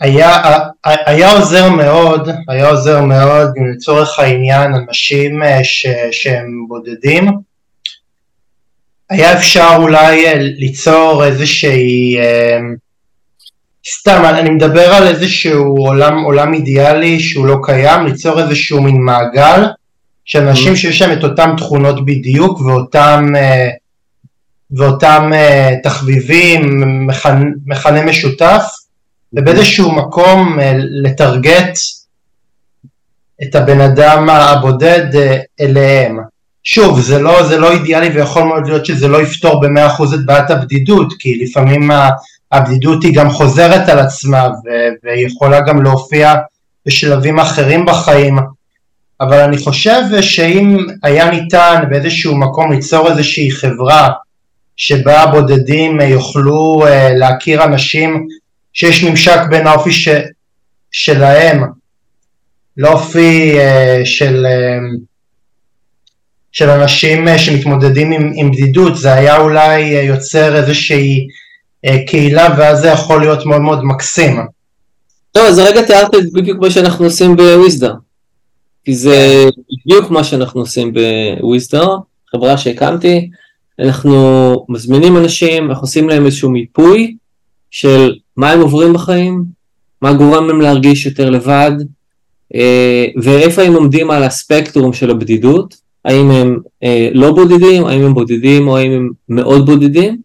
היה, היה עוזר מאוד, היה עוזר מאוד לצורך העניין אנשים אה, ש, שהם בודדים, היה אפשר אולי אה, ליצור איזושהי, אה, סתם, אני מדבר על איזשהו עולם, עולם אידיאלי שהוא לא קיים, ליצור איזשהו מין מעגל, של אנשים שיש להם את אותן תכונות בדיוק ואותם, ואותם תחביבים, מכנה משותף, ובאיזשהו מקום לטרגט את הבן אדם הבודד אליהם. שוב, זה לא, זה לא אידיאלי ויכול מאוד להיות שזה לא יפתור במאה אחוז את בעיית הבדידות, כי לפעמים הבדידות היא גם חוזרת על עצמה ויכולה גם להופיע בשלבים אחרים בחיים, אבל אני חושב שאם היה ניתן באיזשהו מקום ליצור איזושהי חברה שבה הבודדים יוכלו אה, להכיר אנשים שיש ממשק בין האופי ש... שלהם לאופי אה, של, אה, של אנשים שמתמודדים עם, עם בדידות, זה היה אולי יוצר איזושהי קהילה ואז זה יכול להיות מאוד מאוד מקסים. טוב, אז הרגע תיארת את בדיוק מה שאנחנו עושים בוויזדר. כי זה בדיוק מה שאנחנו עושים בוויזדר, חברה שהקמתי, אנחנו מזמינים אנשים, אנחנו עושים להם איזשהו מיפוי של מה הם עוברים בחיים, מה גורם להם להרגיש יותר לבד, אה, ואיפה הם עומדים על הספקטרום של הבדידות, האם הם אה, לא בודדים, האם הם בודדים או האם הם מאוד בודדים,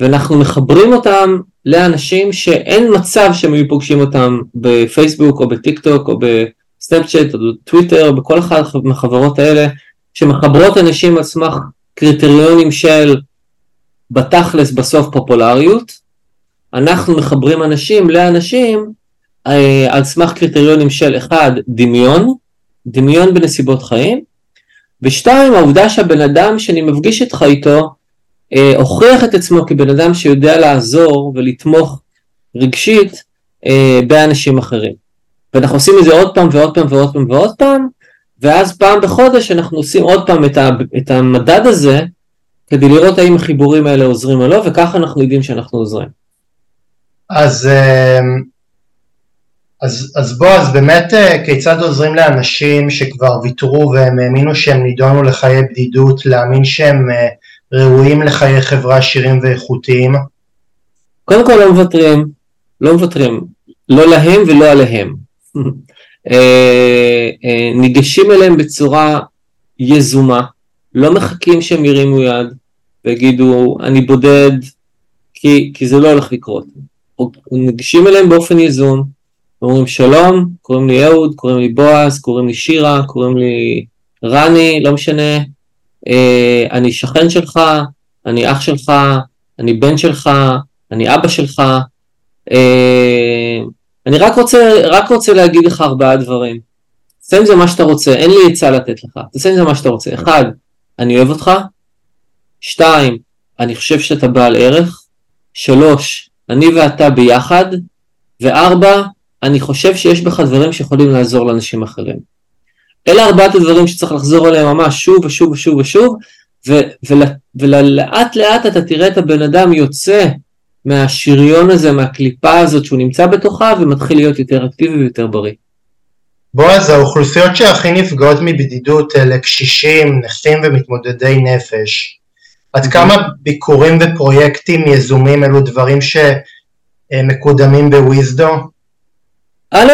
ואנחנו מחברים אותם לאנשים שאין מצב שהם היו פוגשים אותם בפייסבוק או בטיק טוק או בסנאפצ'אט או בטוויטר בכל אחת מהחברות האלה שמחברות אנשים על סמך קריטריונים של בתכלס בסוף פופולריות, אנחנו מחברים אנשים לאנשים אה, על סמך קריטריונים של אחד דמיון, דמיון בנסיבות חיים, ושתיים העובדה שהבן אדם שאני מפגיש איתך איתו אה, הוכיח את עצמו כבן אדם שיודע לעזור ולתמוך רגשית אה, באנשים אחרים. ואנחנו עושים את זה עוד פעם ועוד פעם ועוד פעם ועוד פעם, ואז פעם בחודש אנחנו עושים עוד פעם את, ה, את המדד הזה, כדי לראות האם החיבורים האלה עוזרים או לא, וככה אנחנו יודעים שאנחנו עוזרים. אז, אה, אז, אז בוא, אז באמת אה, כיצד עוזרים לאנשים שכבר ויתרו והם האמינו שהם נידונו לחיי בדידות, להאמין שהם אה, ראויים לחיי חברה עשירים ואיכותיים? קודם כל לא מוותרים, לא מוותרים, לא להם ולא עליהם. אה, ניגשים אליהם בצורה יזומה, לא מחכים שהם ירימו יד ויגידו אני בודד כי, כי זה לא הולך לקרות. ניגשים אליהם באופן יזום, אומרים שלום, קוראים לי אהוד, קוראים לי בועז, קוראים לי שירה, קוראים לי רני, לא משנה, אה, אני שכן שלך, אני אח שלך, אני בן שלך, אני אבא שלך. אה, אני רק רוצה, רק רוצה להגיד לך ארבעה דברים. תעשה עם זה מה שאתה רוצה, אין לי עצה לתת לך, תעשה עם זה מה שאתה רוצה. אחד, אני אוהב אותך. שתיים, אני חושב שאתה בעל ערך. שלוש, אני ואתה ביחד. וארבע, אני חושב שיש בך דברים שיכולים לעזור לאנשים אחרים. אלה ארבעת הדברים שצריך לחזור עליהם ממש שוב ושוב ושוב ושוב, ולאט לאט אתה תראה את הבן אדם יוצא מהשריון הזה, מהקליפה הזאת שהוא נמצא בתוכה, ומתחיל להיות יותר אקטיבי ויותר בריא. בועז, האוכלוסיות שהכי נפגעות מבדידות אלה קשישים, נכים ומתמודדי נפש. עד כמה ביקורים ופרויקטים יזומים אלו דברים שמקודמים בוויזדו? א',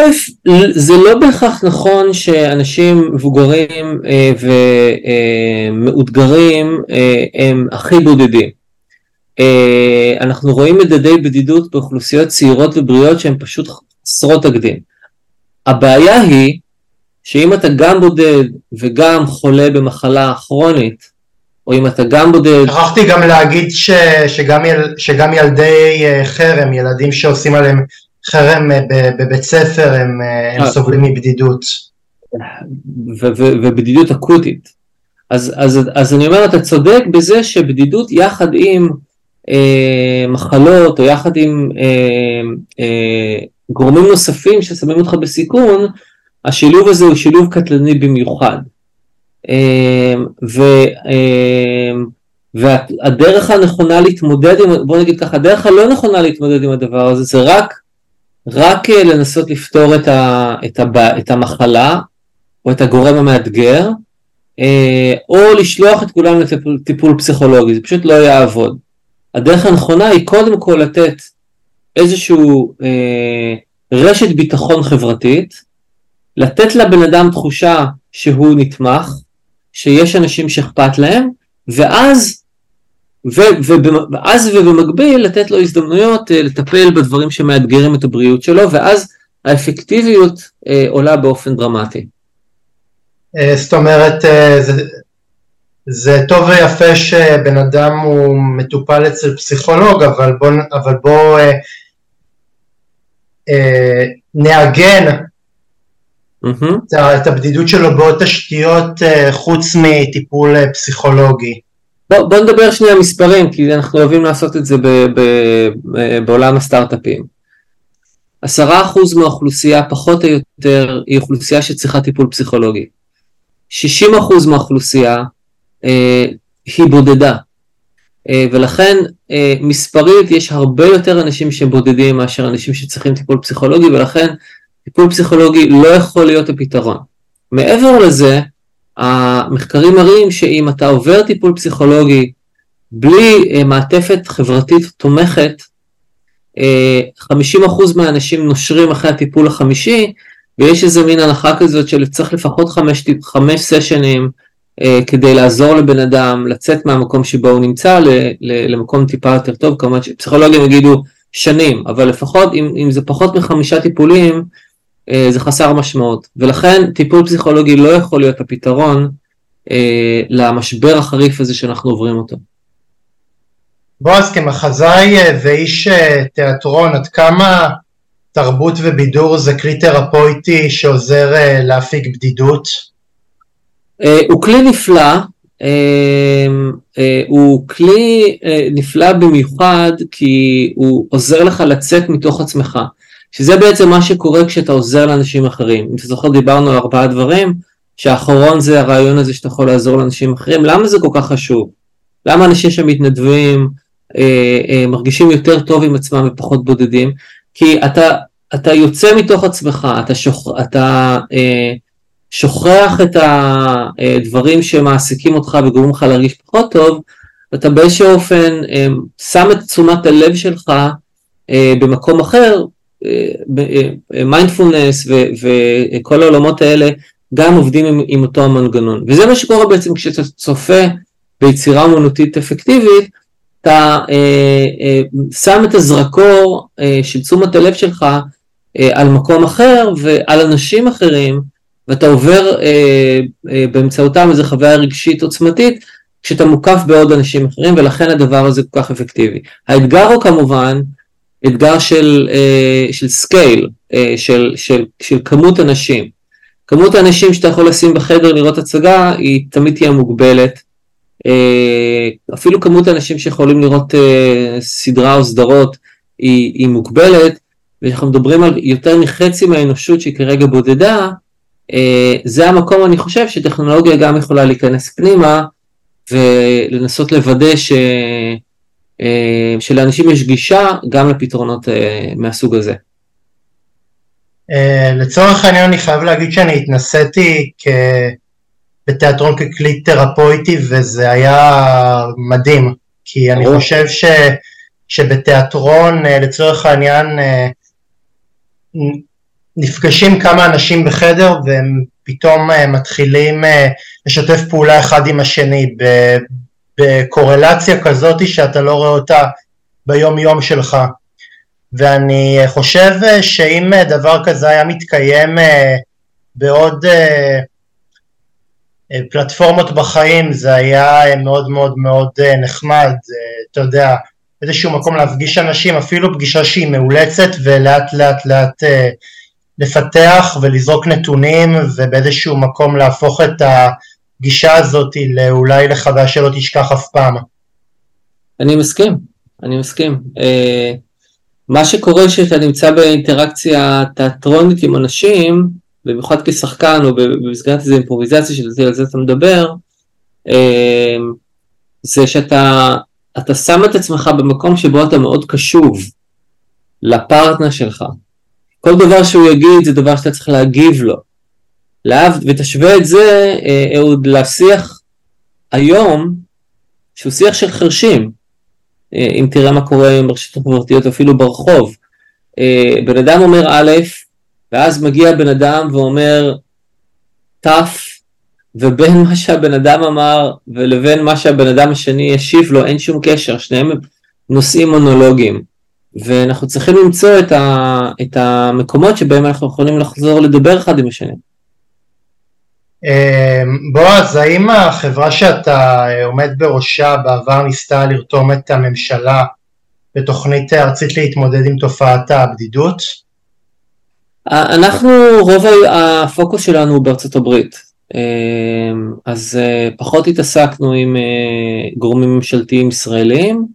זה לא בהכרח נכון שאנשים מבוגרים אה, ומאותגרים אה, הם הכי בודדים. אה, אנחנו רואים מדדי בדידות באוכלוסיות צעירות ובריאות שהן פשוט חסרות תקדים. הבעיה היא שאם אתה גם בודד וגם חולה במחלה כרונית, או אם אתה גם בודד... שכחתי גם להגיד ש, שגם, יל, שגם ילדי אה, חרם, ילדים שעושים עליהם חרם אה, בבית ספר הם, אה, הם. סובלים מבדידות. ובדידות אקוטית. אז, אז, אז אני אומר, אתה צודק בזה שבדידות יחד עם אה, מחלות או יחד עם אה, אה, גורמים נוספים ששמים אותך בסיכון, השילוב הזה הוא שילוב קטלני במיוחד. אה, ו, אה, והדרך הנכונה להתמודד עם, בוא נגיד ככה, הדרך הלא נכונה להתמודד עם הדבר הזה זה רק רק אה, לנסות לפתור את, ה, את, הבא, את המחלה או את הגורם המאתגר, אה, או לשלוח את כולם לטיפול פסיכולוגי, זה פשוט לא יעבוד. הדרך הנכונה היא קודם כל לתת איזושהי אה, רשת ביטחון חברתית לתת לבן אדם תחושה שהוא נתמך, שיש אנשים שאכפת להם, ואז, ו, ואז ובמקביל לתת לו הזדמנויות אה, לטפל בדברים שמאתגרים את הבריאות שלו, ואז האפקטיביות אה, עולה באופן דרמטי. אה, זאת אומרת, אה, זה, זה טוב ויפה שבן אדם הוא מטופל אצל פסיכולוג, אבל בוא, אבל בוא אה, נעגן mm-hmm. את הבדידות שלו בעוד תשתיות אה, חוץ מטיפול אה, פסיכולוגי. בוא, בוא נדבר שנייה מספרים, כי אנחנו אוהבים לעשות את זה ב, ב, ב, בעולם הסטארט-אפים. עשרה אחוז מהאוכלוסייה פחות או יותר היא אוכלוסייה שצריכה טיפול פסיכולוגי. 60 אחוז מהאוכלוסייה אה, היא בודדה. אה, ולכן אה, מספרית יש הרבה יותר אנשים שבודדים מאשר אנשים שצריכים טיפול פסיכולוגי ולכן טיפול פסיכולוגי לא יכול להיות הפתרון. מעבר לזה, המחקרים מראים שאם אתה עובר טיפול פסיכולוגי בלי מעטפת חברתית תומכת, 50% מהאנשים נושרים אחרי הטיפול החמישי, ויש איזה מין הנחה כזאת של צריך לפחות חמש, חמש סשנים אה, כדי לעזור לבן אדם לצאת מהמקום שבו הוא נמצא ל, ל, למקום טיפה יותר טוב, כמובן שפסיכולוגים יגידו שנים, אבל לפחות אם, אם זה פחות מחמישה טיפולים, אה, זה חסר משמעות, ולכן טיפול פסיכולוגי לא יכול להיות הפתרון אה, למשבר החריף הזה שאנחנו עוברים אותו. בועז, כמחזאי אה, ואיש אה, תיאטרון, עד כמה תרבות ובידור זה כלי תרפויטי שעוזר אה, להפיג בדידות? הוא כלי נפלא, הוא כלי נפלא במיוחד כי הוא עוזר לך לצאת מתוך עצמך, שזה בעצם מה שקורה כשאתה עוזר לאנשים אחרים. אם אתה זוכר דיברנו על ארבעה דברים, שהאחרון זה הרעיון הזה שאתה יכול לעזור לאנשים אחרים, למה זה כל כך חשוב? למה אנשים שמתנדבים אה, אה, מרגישים יותר טוב עם עצמם ופחות בודדים? כי אתה, אתה יוצא מתוך עצמך, אתה, שוכ, אתה אה, שוכח את הדברים שמעסיקים אותך וגורמים לך להרגיש פחות טוב, ואתה באיזשהו אופן אה, שם את תשומת הלב שלך אה, במקום אחר, מיינדפולנס אה, וכל העולמות האלה גם עובדים עם, עם אותו המנגנון. וזה מה שקורה בעצם כשאתה צופה ביצירה אומנותית אפקטיבית, אתה אה, אה, שם את הזרקור אה, של תשומת הלב שלך אה, על מקום אחר ועל אנשים אחרים, ואתה עובר אה, אה, באמצעותם איזו חוויה רגשית עוצמתית, כשאתה מוקף בעוד אנשים אחרים, ולכן הדבר הזה כל כך אפקטיבי. האתגר הוא כמובן אתגר של, אה, של scale, אה, של, של, של כמות אנשים. כמות האנשים שאתה יכול לשים בחדר לראות הצגה היא תמיד תהיה מוגבלת. אה, אפילו כמות האנשים שיכולים לראות סדרה או סדרות היא, היא מוגבלת, וכשאנחנו מדברים על יותר מחצי מהאנושות שהיא כרגע בודדה, זה המקום אני חושב שטכנולוגיה גם יכולה להיכנס פנימה ולנסות לוודא ש... שלאנשים יש גישה גם לפתרונות מהסוג הזה. לצורך העניין אני חייב להגיד שאני התנסיתי כ... בתיאטרון ככלי תרפויטי וזה היה מדהים, כי אני חושב ש, שבתיאטרון אה, לצורך העניין אה, נפגשים כמה אנשים בחדר והם פתאום אה, מתחילים לשתף פעולה אחד עם השני בקורלציה כזאת שאתה לא רואה אותה ביום יום שלך. ואני חושב שאם דבר כזה היה מתקיים בעוד אה, פלטפורמות בחיים זה היה אה, מאוד מאוד מאוד אה, נחמד, אתה יודע, איזשהו מקום להפגיש אנשים, אפילו פגישה שהיא מאולצת ולאט לאט לאט לפתח ולזרוק נתונים ובאיזשהו מקום להפוך את הפגישה הזאת אולי לחוויה שלא תשכח אף פעם. אני מסכים, אני מסכים. מה שקורה כשאתה נמצא באינטראקציה תיאטרונית עם אנשים, במיוחד כשחקן או במסגרת איזו אימפרוביזציה שעל זה אתה מדבר, אמ, זה שאתה אתה שם את עצמך במקום שבו אתה מאוד קשוב לפרטנר שלך. כל דבר שהוא יגיד זה דבר שאתה צריך להגיב לו. להב, ותשווה את זה, אה, אהוד, לשיח היום, שהוא שיח של חרשים. אה, אם תראה מה קורה עם הרשתות החברתיות אפילו ברחוב. אה, בן אדם אומר א', ואז מגיע בן אדם ואומר טף, ובין מה שהבן אדם אמר ולבין מה שהבן אדם השני השיב לו אין שום קשר, שניהם נושאים מונולוגיים. ואנחנו צריכים למצוא את, ה, את המקומות שבהם אנחנו יכולים לחזור לדבר אחד עם השני. אמ, בועז, האם החברה שאתה עומד בראשה בעבר ניסתה לרתום את הממשלה בתוכנית ארצית להתמודד עם תופעת הבדידות? אנחנו, רוב הפוקוס שלנו הוא בארצות הברית, אמ, אז אה, פחות התעסקנו עם אה, גורמים ממשלתיים ישראלים.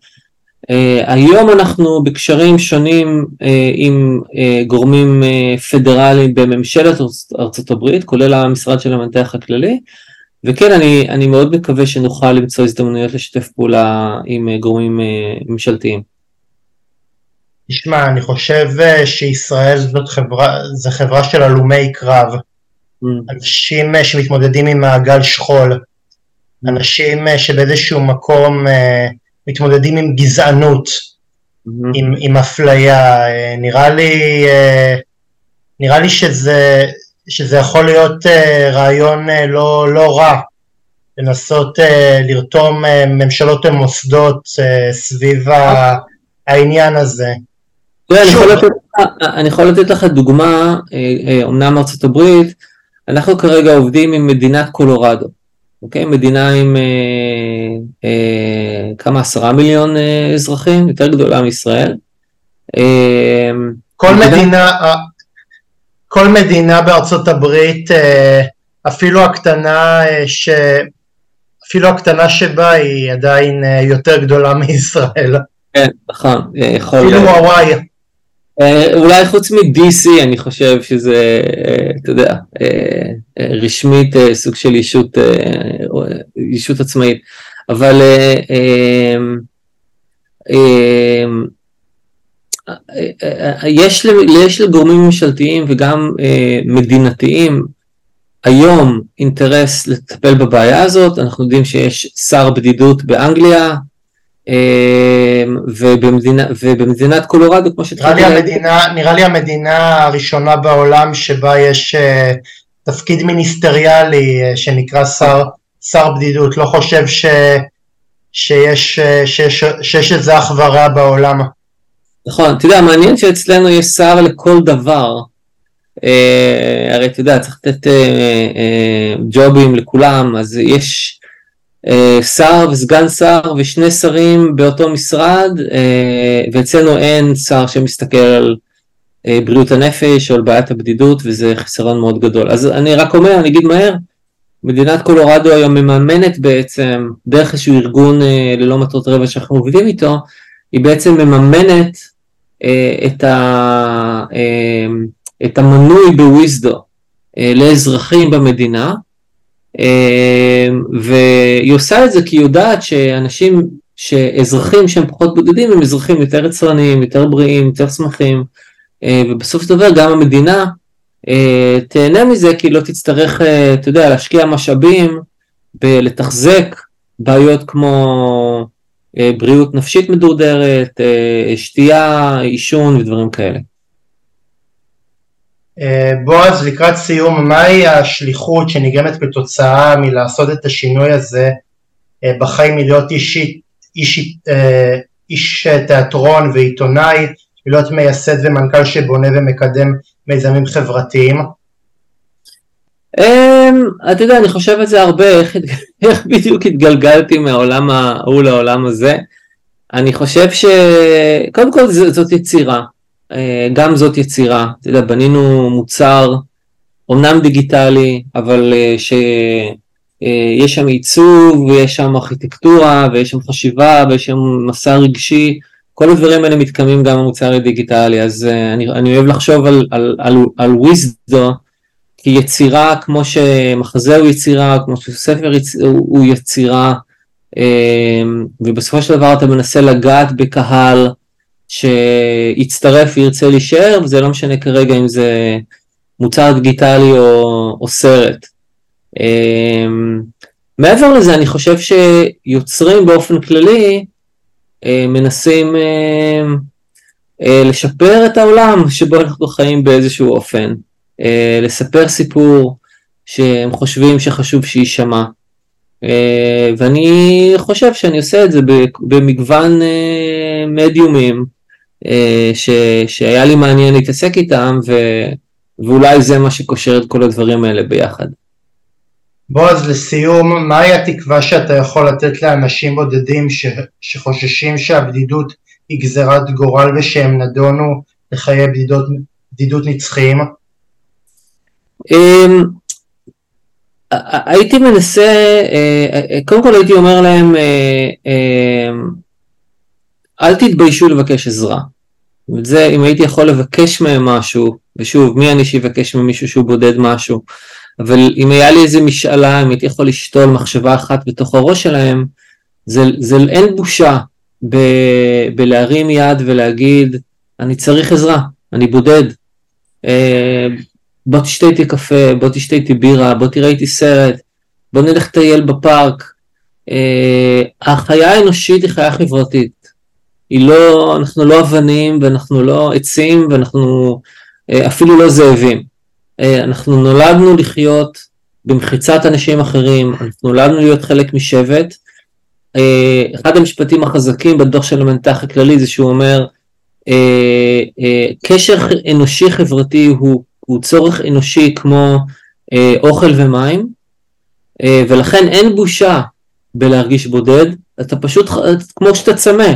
אה, היום אנחנו בקשרים שונים עם גורמים פדרליים בממשלת ארצות הברית, כולל המשרד של המנתח הכללי, וכן, אני, אני מאוד מקווה שנוכל למצוא הזדמנויות לשתף פעולה עם גורמים ממשלתיים. תשמע, אני חושב אה, שישראל זאת חברה, זו חברה של הלומי קרב. Mm. אנשים אה, שמתמודדים עם מעגל שכול. Mm. אנשים אה, שבאיזשהו מקום מתמודדים עם גזענות, mm-hmm. עם, עם אפליה. נראה לי, נראה לי שזה, שזה יכול להיות רעיון לא, לא רע. לנסות לרתום ממשלות ומוסדות סביב העניין הזה. אני יכול, לתת, אני יכול לתת לך דוגמה, אומנם אה, אה, ארצות הברית, אנחנו כרגע עובדים עם מדינת קולורדו, אוקיי? מדינה עם אה, אה, כמה עשרה מיליון אה, אזרחים, יותר גדולה מישראל. אה, כל מדינה, מדינה, כל מדינה בארצות הברית, אה, אפילו הקטנה ש... אפילו הקטנה שבה היא עדיין יותר גדולה מישראל. כן, נכון, יכול... אפילו הוואי. אה, אולי חוץ מ-DC אני חושב שזה, אה, אתה יודע, אה, רשמית סוג של ישות, ישות עצמאית, אבל יש, יש לגורמים ממשלתיים וגם מדינתיים היום אינטרס לטפל בבעיה הזאת, אנחנו יודעים שיש שר בדידות באנגליה, ובמדינה, ובמדינת קולורדו, כמו שהתחלתי להגיד... נראה לי המדינה הראשונה בעולם שבה יש uh, תפקיד מיניסטריאלי uh, שנקרא שר, שר בדידות, לא חושב ש, שיש, uh, שיש, שיש איזה אח ורע בעולם. נכון, אתה יודע, מעניין שאצלנו יש שר לכל דבר. Uh, הרי אתה יודע, צריך לתת ג'ובים לכולם, אז יש... אה, שר וסגן שר ושני שרים באותו משרד, אה, ואצלנו אין שר שמסתכל על אה, בריאות הנפש או על בעיית הבדידות, וזה חיסרון מאוד גדול. אז אני רק אומר, אני אגיד מהר, מדינת קולורדו היום מממנת בעצם, דרך איזשהו ארגון ללא מטרות רווח שאנחנו עובדים איתו, היא בעצם מממנת את, ה, את המנוי בוויזדו לאזרחים במדינה, והיא עושה את זה כי היא יודעת שאנשים, שאזרחים שהם פחות בודדים הם אזרחים יותר יצרניים, יותר בריאים, יותר שמחים, אה, ובסוף של דבר גם המדינה אה, תהנה מזה כי לא תצטרך, אה, אתה יודע, להשקיע משאבים בלתחזק בעיות כמו בריאות נפשית מדורדרת, שתייה, עישון ודברים כאלה. אה, בועז, לקראת סיום, מהי השליחות שנגרמת כתוצאה מלעשות את השינוי הזה אה, בחיים מלהיות איש, איש, אה, איש תיאטרון ועיתונאי, להיות מייסד ומנכ"ל שבונה ומקדם מיזמים חברתיים? אמ, אתה יודע, אני חושב על זה הרבה, איך, איך בדיוק התגלגלתי מהעולם ההוא לעולם הזה. אני חושב שקודם כל זאת יצירה, גם זאת יצירה, אתה יודע, בנינו מוצר אומנם דיגיטלי, אבל אה, שיש אה, שם עיצוב, ויש שם ארכיטקטורה, ויש שם חשיבה, ויש שם מסע רגשי, כל הדברים האלה מתקיימים גם במוצר הדיגיטלי, אז אני, אני אוהב לחשוב על, על, על, על וויזדו כיצירה, כמו שמחזה הוא יצירה, כמו שספר. הוא יצירה, ובסופו של דבר אתה מנסה לגעת בקהל, שיצטרף וירצה להישאר, וזה לא משנה כרגע אם זה מוצר דיגיטלי או, או סרט. Um, מעבר לזה, אני חושב שיוצרים באופן כללי uh, מנסים uh, לשפר את העולם שבו אנחנו חיים באיזשהו אופן, לספר סיפור שהם חושבים שחשוב שיישמע. ואני חושב שאני עושה את זה במגוון מדיומים ש, שהיה לי מעניין להתעסק איתם ו, ואולי זה מה שקושר את כל הדברים האלה ביחד. בועז, לסיום, מהי התקווה שאתה יכול לתת לאנשים בודדים ש... שחוששים שהבדידות היא גזירת גורל ושהם נדונו לחיי בדידות, בדידות נצחיים? אמ, הייתי מנסה, אה, אה, קודם כל הייתי אומר להם, אה, אל תתביישו לבקש עזרה. זה, אם הייתי יכול לבקש מהם משהו, ושוב, מי אני שיבקש ממישהו שהוא בודד משהו, אבל אם היה לי איזה משאלה, אם הייתי יכול לשתול מחשבה אחת בתוך הראש שלהם, זה, זה אין בושה ב, בלהרים יד ולהגיד, אני צריך עזרה, אני בודד. אה, בוא תשתה איתי קפה, בוא תשתה איתי בירה, בוא תראה איתי סרט, בוא נלך לטייל בפארק. אה, החיה האנושית היא חיה חברתית. היא לא, אנחנו לא אבנים ואנחנו לא עצים ואנחנו אה, אפילו לא זאבים. אה, אנחנו נולדנו לחיות במחיצת אנשים אחרים, אנחנו נולדנו להיות חלק משבט. אה, אחד המשפטים החזקים בדוח של המנתח הכללי זה שהוא אומר, קשר אנושי חברתי הוא, הוא צורך אנושי כמו אוכל ומים, ולכן אין בושה בלהרגיש בודד, אתה פשוט כמו שאתה צמא,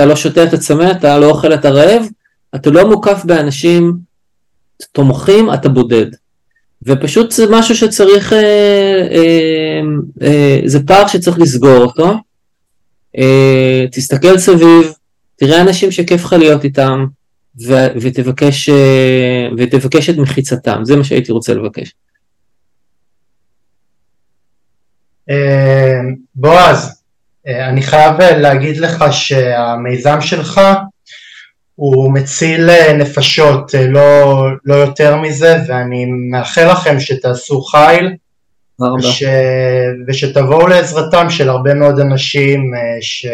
אתה לא שותה את הצמא, אתה לא אוכל את הרעב, אתה לא מוקף באנשים תומכים, אתה בודד. ופשוט זה משהו שצריך, אה, אה, אה, זה פער שצריך לסגור אותו. תסתכל סביב, תראה אנשים שכיף לך להיות איתם, ו- ותבקש, ותבקש את מחיצתם, זה מה שהייתי רוצה לבקש. בועז, אני חייב להגיד לך שהמיזם שלך הוא מציל אה, נפשות, אה, לא, לא יותר מזה, ואני מאחל לכם שתעשו חיל, וש, ושתבואו לעזרתם של הרבה מאוד אנשים ש,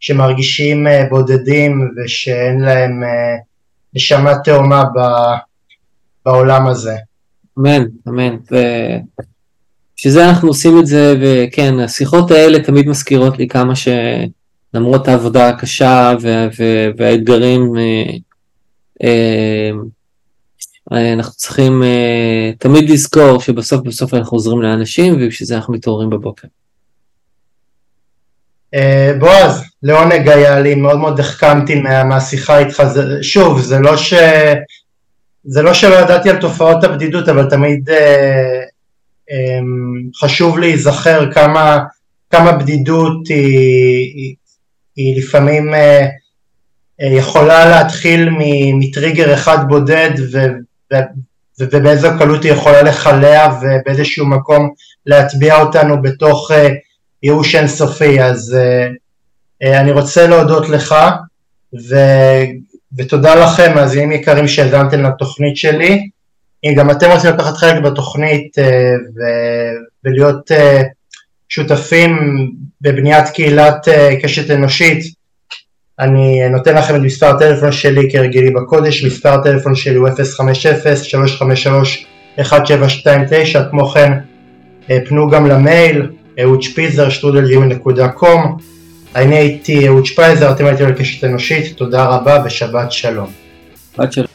שמרגישים בודדים ושאין להם נשמה תאומה בעולם הזה. אמן, אמן. בשביל זה אנחנו עושים את זה, וכן, השיחות האלה תמיד מזכירות לי כמה שלמרות העבודה הקשה והאתגרים, אה, אה, אנחנו צריכים אה, תמיד לזכור שבסוף בסוף אנחנו עוזרים לאנשים, ובשביל זה אנחנו מתעוררים בבוקר. בועז, לעונג היה לי, מאוד מאוד החכמתי מהשיחה איתך, שוב, זה לא ש... זה לא שלא ידעתי על תופעות הבדידות, אבל תמיד אמ, חשוב להיזכר כמה, כמה בדידות היא, היא, היא לפעמים אה, אה, יכולה להתחיל מטריגר אחד בודד ו, ו, ובאיזו קלות היא יכולה לחלע ובאיזשהו מקום להטביע אותנו בתוך אה, ייאוש אינסופי. אז אני רוצה להודות לך ו, ותודה לכם, מאזינים יקרים שהאזנתם לתוכנית שלי. אם גם אתם רוצים לקחת חלק בתוכנית אה, ולהיות אה, שותפים בבניית קהילת אה, קשת אנושית, אני נותן לכם את מספר הטלפון שלי כהרגלי בקודש, מספר הטלפון שלי הוא 050-353-1729, כמו כן פנו גם למייל, אהוד שפיזר, שטרודל.com, אני הייתי אהוד שפייזר, אתם הייתם על קשת אנושית, תודה רבה ושבת שלום. שבת שלום.